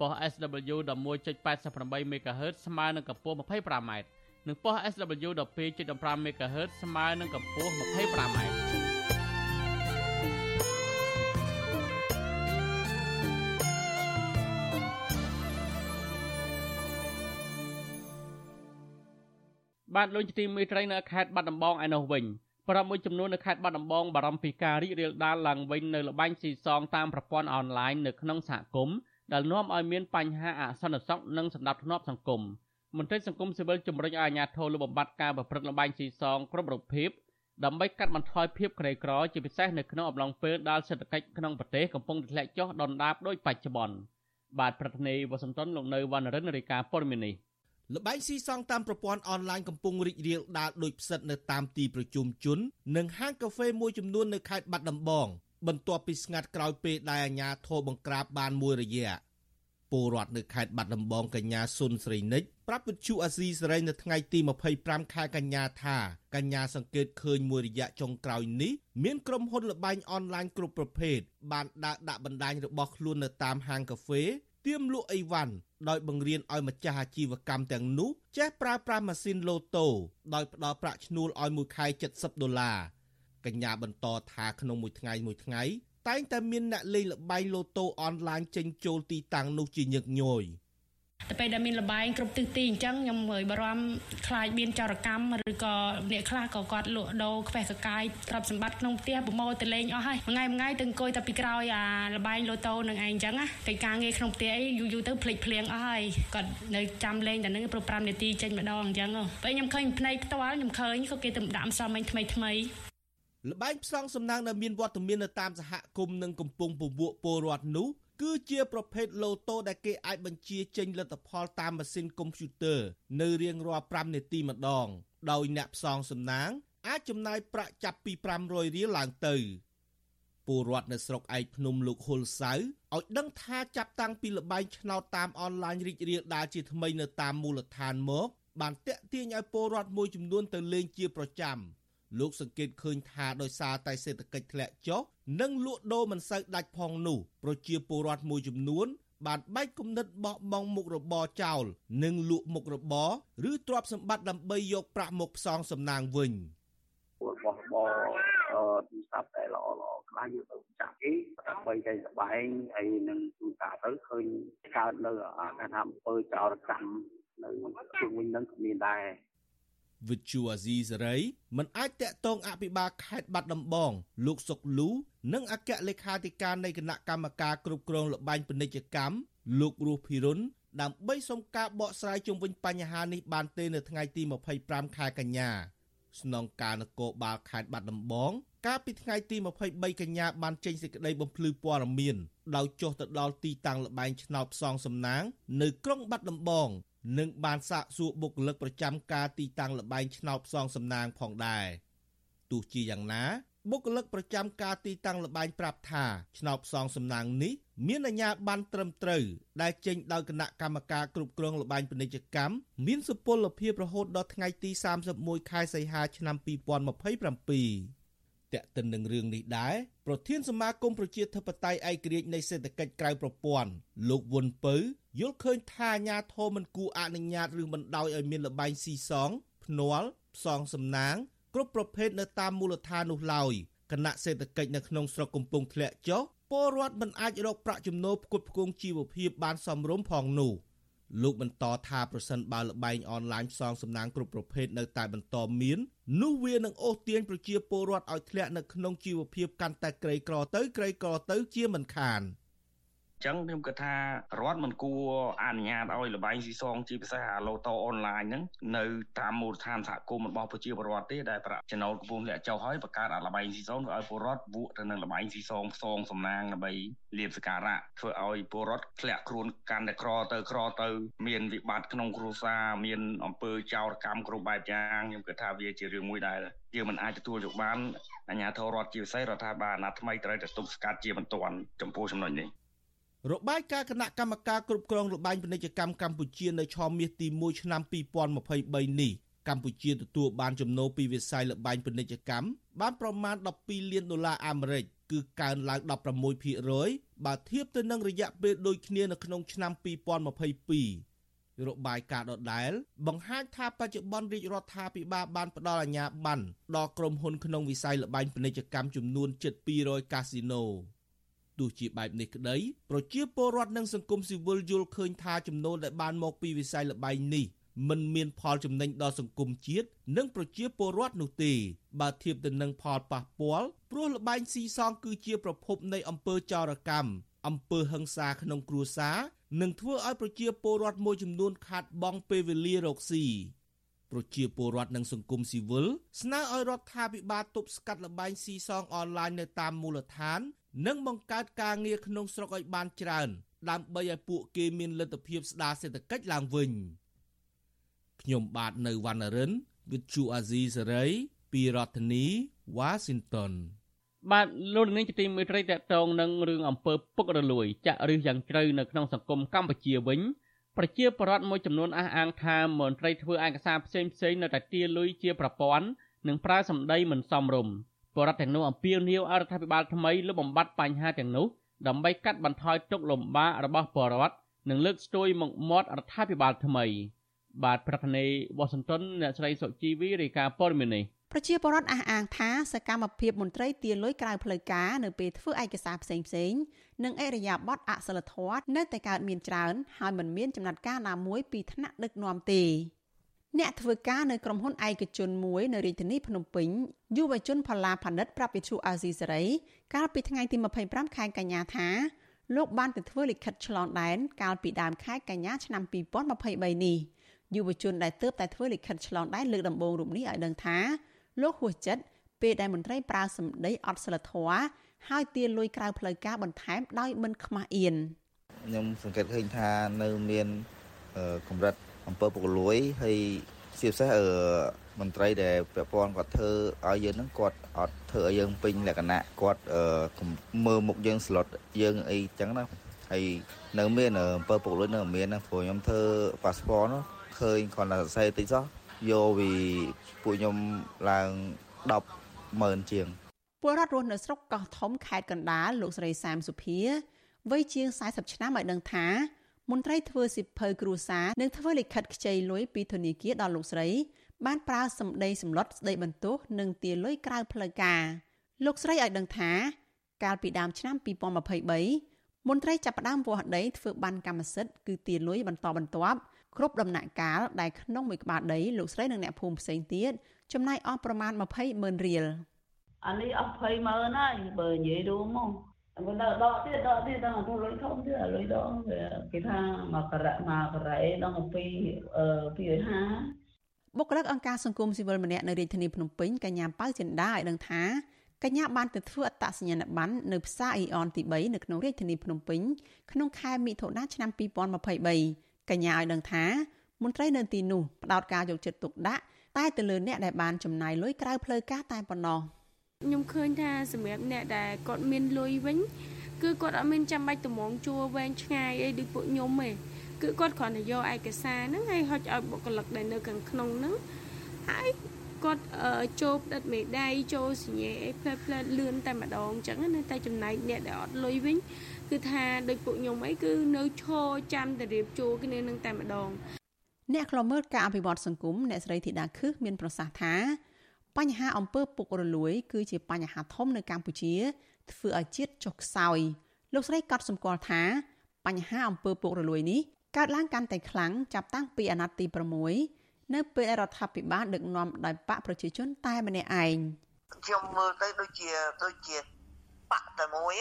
ប៉ុស SW 11.88 MHz ស្មើនឹងកម្ពស់ 25m និងប៉ុស SW 12.15 MHz ស្មើនឹងកម្ពស់ 25m បាទលោកជាទីមេត្រីនៅខេត្តបាត់ដំបងឯនោះវិញប្រាប់មួយចំនួននៅខេត្តបាត់ដំបងបារម្ភពីការរីករាលដាលឡើងវិញនៅលបែងស៊ីសងតាមប្រព័ន្ធអនឡាញនៅក្នុងសហគមន៍ ដែលនាំឲ្យមានបញ្ហាអសន្តិសុខនិងសណ្ដាប់ធ្នាប់សង្គមមន្ត្រីសង្គមស៊ីវិលជំរុញឲ្យអាជ្ញាធរលុបបំបាត់ការប្រព្រឹត្តលបែងស៊ីសងគ្រប់រូបភាពដើម្បីកាត់បន្ថយភាពក្រីក្រជាពិសេសនៅក្នុងអំឡុងពេលដែលសេដ្ឋកិច្ចក្នុងប្រទេសកំពុងធ្លាក់ចុះដុនដាបដោយបច្ចុប្បន្នបាទប្រធានាធិបតីវ៉ាស៊ីនតោនលោកនៅវណ្ណរិនរាយការណ៍ព័ត៌មាននេះល្បែងស៊ីសងតាមប្រព័ន្ធអនឡាញកំពុងរីករាលដាលដោយផ្សិតនៅតាមទីប្រជុំជន និងហាងកាហ្វេមួយចំនួននៅខេត្តបាត់ដំបង បន្ទាប់ពីស្ងាត់ក្រោយពេលដែលអាជ្ញាធរបង្ក្រាបបានមួយរយៈពលរដ្ឋនៅខេត្តបាត់ដំបងកញ្ញាសុនស្រីនិចប្រាប់វិទ្យុអាស៊ីសេរីនៅថ្ងៃទី25ខែកញ្ញាថាកញ្ញាសង្កេតឃើញមួយរយៈចុងក្រោយនេះមានក្រុមហ៊ុនលបែងអនឡាញគ្រប់ប្រភេទបានដើរដាក់បណ្ដាញរបស់ខ្លួននៅតាមហាងកាហ្វេទៀមលក់អីវ៉ាន់ដោយបង្រៀនឲ្យម្ចាស់អាជីវកម្មទាំងនោះចេះប្រើប្រាស់ម៉ាស៊ីនឡូតូដោយផ្ដល់ប្រាក់ឈ្នួលឲ្យមួយខែ70ដុល្លារ កញ្ញាបន្តថាក្នុងមួយថ្ងៃមួយថ្ងៃតែងតែមានអ្នកលេងល្បែងឡូតូអនឡាញចេញចូលទីតាំងនោះជាញឹកញយ។ទៅពេលដែលមានលបែងគ្រប់ទិសទីអញ្ចឹងខ្ញុំមើលបារម្ភខ្លាចមានចោរកម្មឬក៏អ្នកខ្លះក៏គាត់លក់ដូរខ្វះកកាយទ្រព្យសម្បត្តិក្នុងផ្ទះប្រម៉ូទៅលេងអស់ហើយមួយថ្ងៃមួយថ្ងៃទៅអង្គុយតែពីក្រោយអាលបែងលូតូនឹងឯងអញ្ចឹងណាកិច្ចការងារក្នុងផ្ទះអីយូរយូរទៅភ្លេចភ្លៀងអស់ហើយគាត់នៅចាំលេងតែនឹងប្រ5នាទីចេញម្ដងអញ្ចឹងពេលខ្ញុំឃើញភ្នែកផ្ទាល់ខ្ញុំឃើញក៏គេទៅដាក់ម្សៅមិញថ្មីថ្មី លបែងផ្សងសំណាងដែលមានវត្តមាននៅតាមសហគមន៍និងកំពុងពវក់ពលរដ្ឋនោះគឺជាប្រភេទឡូតូដែលគេអាចបញ្ជាចេញលទ្ធផលតាមម៉ាស៊ីនកុំព្យូទ័រនៅរៀងរាល់5នាទីម្ដង ដោយអ្នកផ្សងសំណាង អាចចំណាយប្រាក់ចាប់ពី500រៀលឡើងទៅពលរដ្ឋនៅស្រុកឯកភ្នំលោកហ៊ុលសៅឲ្យដឹងថាចាប់តាំងពីលបែងឆ្នោតតាមអនឡាញរីករាលដាលជាថ្មីនៅតាមមូលដ្ឋានមកបានតាក់ទាញឲ្យពលរដ្ឋមួយចំនួនទៅលេងជាប្រចាំ។ លោកសង្កេតឃើញថាដោយសារតែសេដ្ឋកិច្ចធ្លាក់ចុះនិងលក់ដូរមិនសូវដាច់ផងនោះប្រជាពលរដ្ឋមួយចំនួនបានបែកគំនិតបោះបង់មុខរបរចោលនិងលក់មុខរបរឬទ្រព្យសម្បត្តិដើម្បីយកប្រាក់មកផ្សងសំណាងវិញរបស់របរទូរស័ព្ទតែល្អល្អខ្លះយកទៅចាក់គេដើម្បីចៃសបែងហើយនឹងទូរស័ព្ទទៅឃើញកើតនៅគេថាអំពើចោរកម្មនៅជុំវិញនឹងក៏មានដែរ វិទ្យុអាស៊ីសេរីមិនអាចតាក់ទងអភិបាលខេត្តបាត់ដំបងលោកសុកលូនិងអគ្គលេខាធិការនៃគណៈកម្មការគ្រប់គ្រងលបែងពាណិជ្ជកម្មលោករស់ភិរុនដើម្បីសុំការបកស្រាយជុំវិញបញ្ហានេះបានទេនៅថ្ងៃទី25ខែកញ្ញាស្នងការនគរបាលខេត្តបាត់ដំបង កាលពីថ្ងៃទី23កញ្ញាបានចេញសេចក្តីបំភ្លឺព័ត៌មានដោយចុះទៅដល់ទីតាំងលបែងឆ្នោតផ្សងសំណាង នៅក្រុងបាត់ដំបង និងបានសាកសួរបុគ្គលិកប្រចាំការទីតាំងលបែងឆ្នោតផ្សងសំណាងផងដែរទោះជាយ៉ាងណាបុគ្គលិកប្រចាំការទីតាំងលបែងប្រាប់ថាឆ្នោតផ្សងសំណាងនេះមានអាជ្ញាប័ណ្ណត្រឹមត្រូវដែលចេញដោយគណៈកម្មការគ្រប់គ្រងលបែងពាណិជ្ជកម្មមានសុពលភាពរហូតដល់ថ្ងៃទី31ខែសីហាឆ្នាំ2027 តែកតិននឹងរឿងនេះដែរប្រធានសមាគមប្រជាធិបតេយ្យឯករាជ្យនៃសេដ្ឋកិច្ចក្រៅប្រព័ន្ធលោកវុនពៅយល់ឃើញថាអាញាធមមិនគួរអនុញ្ញាតឬបណ្ដោយឲ្យមានលបែងស៊ីសងភ្នាល់ផ្សងសំណាង គ្រប់ប្រភេទនៅតាមមូលដ្ឋាននោះឡើយគណៈសេដ្ឋកិច្ចនៅក្នុងស្រុកកំពុងធ្លាក់ចុះពលរដ្ឋមិនអាចរកប្រាក់ចំណូលផ្គត់ផ្គង់ជីវភាពបានសមរម្យផងនោះ លោកបន្តថាប្រសិនបើលបែងអនឡាញផ្សងសំណាងគ្រប់ប្រភេទនៅតែបន្តមាននោះវានឹងអូសទាញប្រជាពលរដ្ឋឲ្យធ្លាក់នៅក្នុងជីវភាពកាន់តែក្រីក្រទៅក្រីក្រទៅជាមិនខាន។ ចឹងខ្ញុំគិតថារដ្ឋមិនគួរអនុញ្ញាតឲ្យលបែងស៊ីសងជាពិសេសអាឡូតូអនឡាញហ្នឹងនៅតាមមូលដ្ឋានសហគមន៍របស់ប្រជាពលរដ្ឋទេដែលប្រាក់ចំណូលកំពុងលាក់ចុះហើយបង្កើតអាលបែងស៊ីសងធ្វើឲ្យពលរដ្ឋវក់ទៅនឹងលបែងស៊ីសងផ្សងសំណាងដើម្បីលៀបសការៈធ្វើឲ្យពលរដ្ឋធ្លាក់ខ្លួនកាន់តែក្រទៅក្រទៅ មានវិបត្តិក្នុងគ្រួសារមានអំពើចោរកម្មគ្រប់បែបយ៉ាងខ្ញុំគិតថាវាជារឿងមួយដែលយើងមិនអាចទទួលយកបានអាជ្ញាធររដ្ឋជាពិសេសរដ្ឋាភិបាលអាណត្តិថ្មីត្រូវតែទប់ស្កាត់ជាបន្ទាន់ចំពោះចំណុចនេះ របាយការណ៍គណៈកម្មការគ្រប់គ្រងលបែងពាណិជ្ជកម្មកម្ពុជានៅឆមាសទី1ឆ្នាំ2023នេះកម្ពុជាទទួលបានចំណូលពីវិស័យលបែងពាណិជ្ជកម្មបានប្រមាណ12លានដុល្លារអាមេរិកគឺកើនឡើង16%បើធៀបទៅនឹងរយៈពេលដូចគ្នានៅក្នុងឆ្នាំ2022របាយការណ៍ដដែល បង្ហាញថាបច្ចុប្បន្នរាជរដ្ឋាភិបាលបានផ្ដល់អាជ្ញាប័ណ្ណដល់ក្រុមហ៊ុនក្នុងវិស័យលបែងពាណិជ្ជកម្មចំនួនជិត200កាស៊ីណូ ទោះជាបែបនេះក្តីប្រជាពលរដ្ឋនិងសង្គមស៊ីវិលយល់ឃើញថាចំណូលដែលបានមកពីវិស័យលបែងនេះមិនមានផលចំណេញដល់សង្គមជាតិនិងប្រជាពលរដ្ឋនោះទេបើធៀបទៅនឹងផលប៉ះពាល់ព្រោះលបែងស៊ីសងគឺជាប្រភពនៃអំពើចោរកម្មអំពើហិង្សាក្នុងគ្រួសារនិងធ្វើឲ្យប្រជាពលរដ្ឋមួយចំនួនខាត់បង់ពេលវេលារកស៊ីប្រជាពលរដ្ឋនិងសង្គមស៊ីវិលស្នើឲ្យរដ្ឋាភិបាលទប់ស្កាត់លបែងស៊ីសងអនឡាញនៅតាមមូលដ្ឋាន និងបង្កើតការងារក្នុងស្រុកឲ្យបានច្រើន ដើម្បីឲ្យពួកគេមានលទ្ធភាពស្ដារសេដ្ឋកិច្ចឡើងវិញខ្ញុំបាទនៅវណ្ណរិន with Chu Azizi Saray ពីរដ្ឋធានី Washington បាទលោកនាងជាទីមេត្រីតកតងនឹងរឿងអំពើពុករលួយ ចាក់ឫសយ៉ាងជ្រៅនៅក្នុងសង្គមកម្ពុជាវិញប្រជាពលរដ្ឋមួយចំនួនអះអាងថាមន្ត្រីធ្វើឯកសារផ្សេងផ្សេងនៅតែទាលុយជាប្រព័ន្ធនិងប្រើសម្ដីមិនសមរម្យ បរដ្ឋទាំងនោះអំពាវនាវឲ្យរដ្ឋាភិបាលថ្មីលុបបំបាត់បញ្ហាទាំងនោះដើម្បីកាត់បន្ថយទុក្ខលំបាករបស់បរដ្ឋនិងលើកស្ទួយមុខមាត់រដ្ឋាភិបាលថ្មី បាទប្រធានាធិបតីវ៉ាស៊ីនតោនអ្នកស្រីសុជីវីរាយការណ៍ព័ត៌មាននេះប្រជាពលរដ្ឋអះអាងថាសកម្មភាពមន្ត្រីទាលុយក្រៅផ្លូវការនៅពេលធ្វើឯកសារផ្សេងផ្សេងនិងអរិយាប័ត្រអសិលធម៌នៅតែកើតមានច្រើនហើយមិនមានចំណាត់ការណាមួយពីថ្នាក់ដឹកនាំទេ អ្នកធ្វើការនៅក្រុមហ៊ុនឯកជនមួយនៅរាជធានីភ្នំពេញយុវជនផល្លាផានិតប្រាប់វិទ្យុអាស៊ីសេរីកាលពីថ្ងៃទី25ខែកញ្ញាថាលោកបានទៅធ្វើលិខិតឆ្លងដែនកាលពីដើមខែកញ្ញាឆ្នាំ2023នេះយុវជនដែលទើបតែធ្វើលិខិតឆ្លងដែនលើកដំបូងរូបនេះឲ្យដឹងថាលោកហួសចិត្តពេលដែលមន្ត្រីប្រើសម្ដីអត់សិលធម៌ហើយទាលុយក្រៅផ្លូវការបន្ថែមដោយមិនខ្មាស់អៀនខ្ញុំសង្កេតឃើញថានៅមានកម្រិត អំពើពុករលួយហើយជាពិសេសអឺមន្ត្រីដែលពាក់ព័ន្ធគាត់ធ្វើឲ្យយើងហ្នឹងគាត់អត់ធ្វើឲ្យយើងពេញលក្ខណៈគាត់មើលមុខយើងស្លុតយើងអីចឹងណាហើយនៅមានអំពើពុករលួយនៅមានណាព្រោះខ្ញុំធ្វើប៉ាសពតនោះឃើញគាត់តែសរសេរតិចសោះយកពីពួកខ្ញុំឡើង100000ជាងពលរដ្ឋរស់នៅស្រុកកោះធំខេត្តកណ្ដាលលោកស្រីសាមសុភាវ័យជាង40ឆ្នាំឲ្យដឹងថា មន្ត្រីធ្វើសិភៅគ្រួសារនិងធ្វើលិខិតខ្ចីលុយពីធនាគារដល់លោកស្រី បានប្រើសម្ដីសម្លុតស្ដីបន្ទោសនិងទារលុយក្រៅផ្លូវការលោកស្រីឲ្យដឹងថា កាលពីដើមឆ្នាំ2023មន្ត្រីចាប់ផ្ដើមវាស់ដីធ្វើបានកម្មសិទ្ធិគឺទារលុយបន្តបន្ទាប់គ្រប់ដំណាក់កាលដែលក្នុងមួយក្បាលដីលោកស្រីនិងអ្នកភូមិផ្សេងទៀតចំណាយអស់ប្រមាណ20ម៉ឺនរៀលអានេះអស់20ម៉ឺនហើយបើនិយាយរួមមក មិនដល់ដកទៀតដកទៀតដល់ទៅលុយធំទៀតលុយដកគេថាមកការៈមកការៈដល់2 250បុគ្គលិកអង្គការសង្គមស៊ីវិលម្នាក់នៅរាជធានីភ្នំពេញកញ្ញាប៉ៅចិន្តាឲ្យដឹងថាកញ្ញាបានទៅធ្វើអត្តសញ្ញាណប័ណ្ណនៅផ្សារអ៊ីអនទី3នៅក្នុងរាជធានីភ្នំពេញក្នុងខែមិថុនាឆ្នាំ2023កញ្ញាឲ្យដឹងថាមន្ត្រីនៅទីនោះផ្ដោតការយកចិត្តទុកដាក់តែទៅលើអ្នកដែលបានចំណាយលុយក្រៅផ្លូវការតែប៉ុណ្ណោះ ខ្ញុំឃើញថាសម្រាប់អ្នកដែលគាត់មានលុយវិញ គឺគាត់អត់មានចាំបាច់តម្ងជួវែងឆ្ងាយអីដូចពួកខ្ញុំទេគឺគាត់គ្រាន់តែយកឯកសារហ្នឹងហើយហុចឲ្យបុគ្គលិកដែលនៅខាងក្នុងហ្នឹងហើយគាត់ចូលផ្ដិតមេដៃចូលសញ្ញាអីផ្លែផ្លែលឿនតែម្ដងអញ្ចឹងណាតែចំណែកអ្នកដែលអត់លុយវិញ គឺថាដូចពួកខ្ញុំអីគឺនៅឈរចាំតែរៀបជួរគ្នានឹងតែម្ដងអ្នកខ្លមើលការអភិវឌ្ឍសង្គមអ្នកស្រីធីតាខឹសមានប្រសាសន៍ថា បញ្ហាអំពើពុករលួយ គឺជាបញ្ហាធំនៅកម្ពុជា ធ្វើឲ្យជាតិចុះខ្សោយលោកស្រីកត់សម្គាល់ថា បញ្ហាអំពើពុករលួយនេះកើតឡើងកាន់តែខ្លាំងចាប់តាំងពីអាណត្តិទី6នៅពេលរដ្ឋាភិបាលដឹកនាំដោយបកប្រជាជនតែម្នាក់ឯងខ្ញុំមើលទៅដូចជាដូចជាបកតែមួយ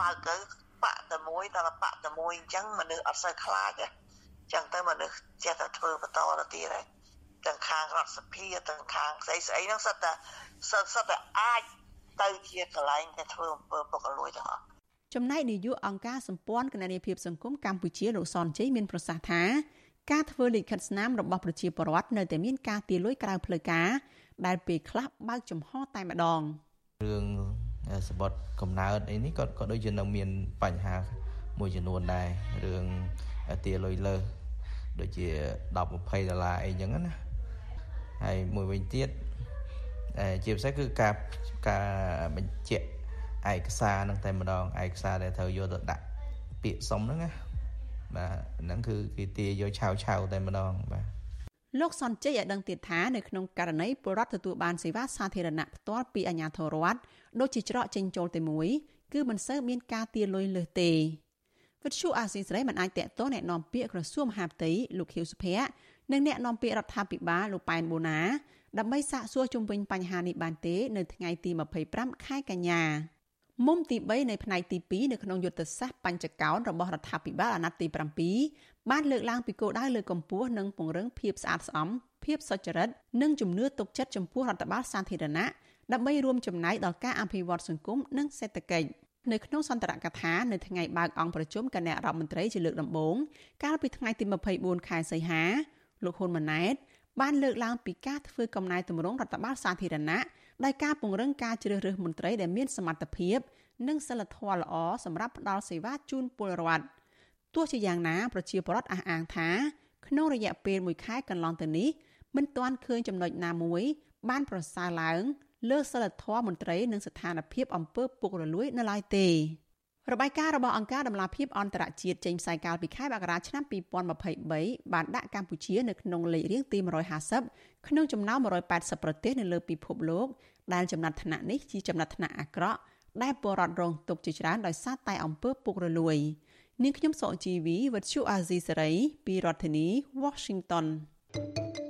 បើទៅបកតែមួយដល់បកតែមួយអញ្ចឹងមនុស្សអត់សូវខ្លាចទេចឹងទៅមនុស្សចេះតែធ្វើបន្តទៅទៀតហើយ ទាំងខាងរដ្ឋសភាទាំងខាងស្អីស្អីហ្នឹងសិតតែសិតតែអាចទៅជាកន្លែងដែលធ្វើអំពើពុករលួយទាំងអស់ចំណែកនាយកអង្គការសម្ព័ន្ធគណនេយ្យភាពសង្គមកម្ពុជាលោកសនជ័យមានប្រសាសន៍ថាការធ្វើលិខិតស្នាមរបស់ប្រជាពលរដ្ឋនៅតែមានការទារលុយក្រៅផ្លូវការដែលពេលខ្លះបើកចំហតែម្ដងរឿងសបត់កំណើតអីនេះក៏ក៏ដូចជានៅមានបញ្ហាមួយចំនួនដែររឿងទារលុយលើសដូចជា10 20ដុល្លារអីចឹងណា ហើយមួយវិញទៀតជាពិសេសគឺការការបញ្ជាក់ឯកសារហ្នឹងតែម្ដងឯកសារដែលត្រូវយកទៅដាក់ពាក្យសុំហ្នឹងណាបាទហ្នឹងគឺគេទាយកឆាវឆាវតែម្ដងបាទលោកសនជ័យឲ្យដឹងទៀតថានៅក្នុងករណីពលរដ្ឋទទួលបានសេវាសាធារណៈផ្ទាល់ពីអាជ្ញាធររដ្ឋដូចជាច្រកចេញចូលតែមួយគឺមិនសូវមានការទារលុយលើសទេវិទ្យុអាស៊ីសេរីមិនអាចតាក់ទងแนะនាំពាក្យក្រសួងមហាផ្ទៃលោកខៀវសុភ័ក្រ និងអ្នកនាំពាក្យរដ្ឋាភិបាលលោកប៉ែនបូណាដើម្បីសាកសួរជុំវិញបញ្ហានេះបានទេនៅថ្ងៃទី25ខែកញ្ញាមុំទី3នៃផ្នែកទី2នៅក្នុងយុទ្ធសាស្ត្របញ្ចកោណរបស់រដ្ឋាភិបាលអាណត្តិទី7បានលើកឡើងពីគោលដៅលើកកម្ពស់និងពង្រឹងភាពស្អាតស្អំភាពសុចរិតនិងជំនឿទុកចិត្តចំពោះរដ្ឋបាលសាធារណៈដើម្បីរួមចំណែកដល់ការអភិវឌ្ឍសង្គមនិងសេដ្ឋកិច្ចនៅក្នុងសន្ទរកថានៅថ្ងៃបើកអង្គប្រជុំគណៈរដ្ឋមន្ត្រីជាលើកដំបូងកាលពីថ្ងៃទី24ខែសីហា លោកហ៊ុនម៉ាណែតបានលើកឡើងពីការធ្វើកំណែទម្រង់រដ្ឋបាលសាធារណៈដោយការពង្រឹងការជ្រើសរើសមន្ត្រីដែលមានសមត្ថភាព និងសិលធម៌ល្អសម្រាប់ផ្ដល់សេវាជូនពលរដ្ឋទោះជាយ៉ាងណាប្រជាពលរដ្ឋអះអាងថាក្នុងរយៈពេល1ខែកន្លងទៅនេះមិនទាន់ឃើញចំណុចណាមួយ បានប្រសើរឡើង លើសិលធម៌មន្ត្រីនិងស្ថានភាពអំពើពុករលួយនៅឡើយទេ របាយការណ៍របស់អង្គការដំឡាភិបអន្តរជាតិចេញផ្សាយកាលពីខែមករាឆ្នាំ2023បានដាក់កម្ពុជានៅក្នុងលេខរៀងទី150ក្នុងចំណោម180ប្រទេសនៅលើពិភពលោកដែលចំណាត់ថ្នាក់នេះជាចំណាត់ថ្នាក់អាក្រក់ដែលពលរដ្ឋរងទុក្ខជាច្រើនដោយសារតែអំពើពុករលួយនាងខ្ញុំសកជីវីវិទ្យុអាស៊ីសេរីពីរដ្ឋធានី Washington thank you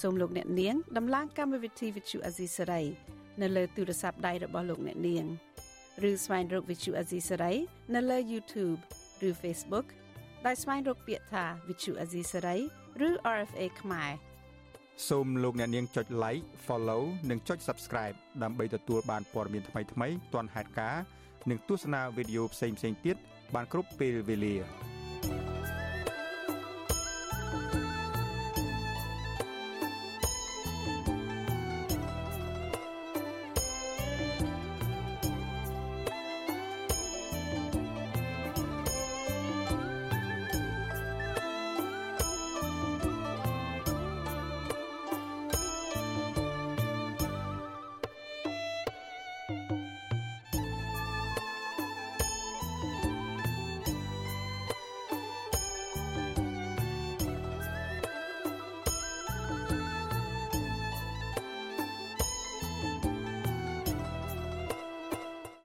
សូមលោកអ្នកនាងដំឡើងកម្មវិធី Vuthu Azizi Saray នៅលើទូរស័ព្ទដៃរបស់លោកអ្នកនាងឬស្វែងរក Vuthu Azizi Saray នៅលើ YouTube ឬ Facebook ដោយស្វែងរកពាក្យថា Vuthu Azizi Saray ឬ RFA ខ្មែរសូមលោកអ្នកនាងចុច like follow និងចុច subscribe ដើម្បីទទួលបានព័ត៌មានថ្មីៗទាន់ហេតុការណ៍និងទស្សនាវីដេអូផ្សេងៗទៀតបានគ្រប់ពេលវេលា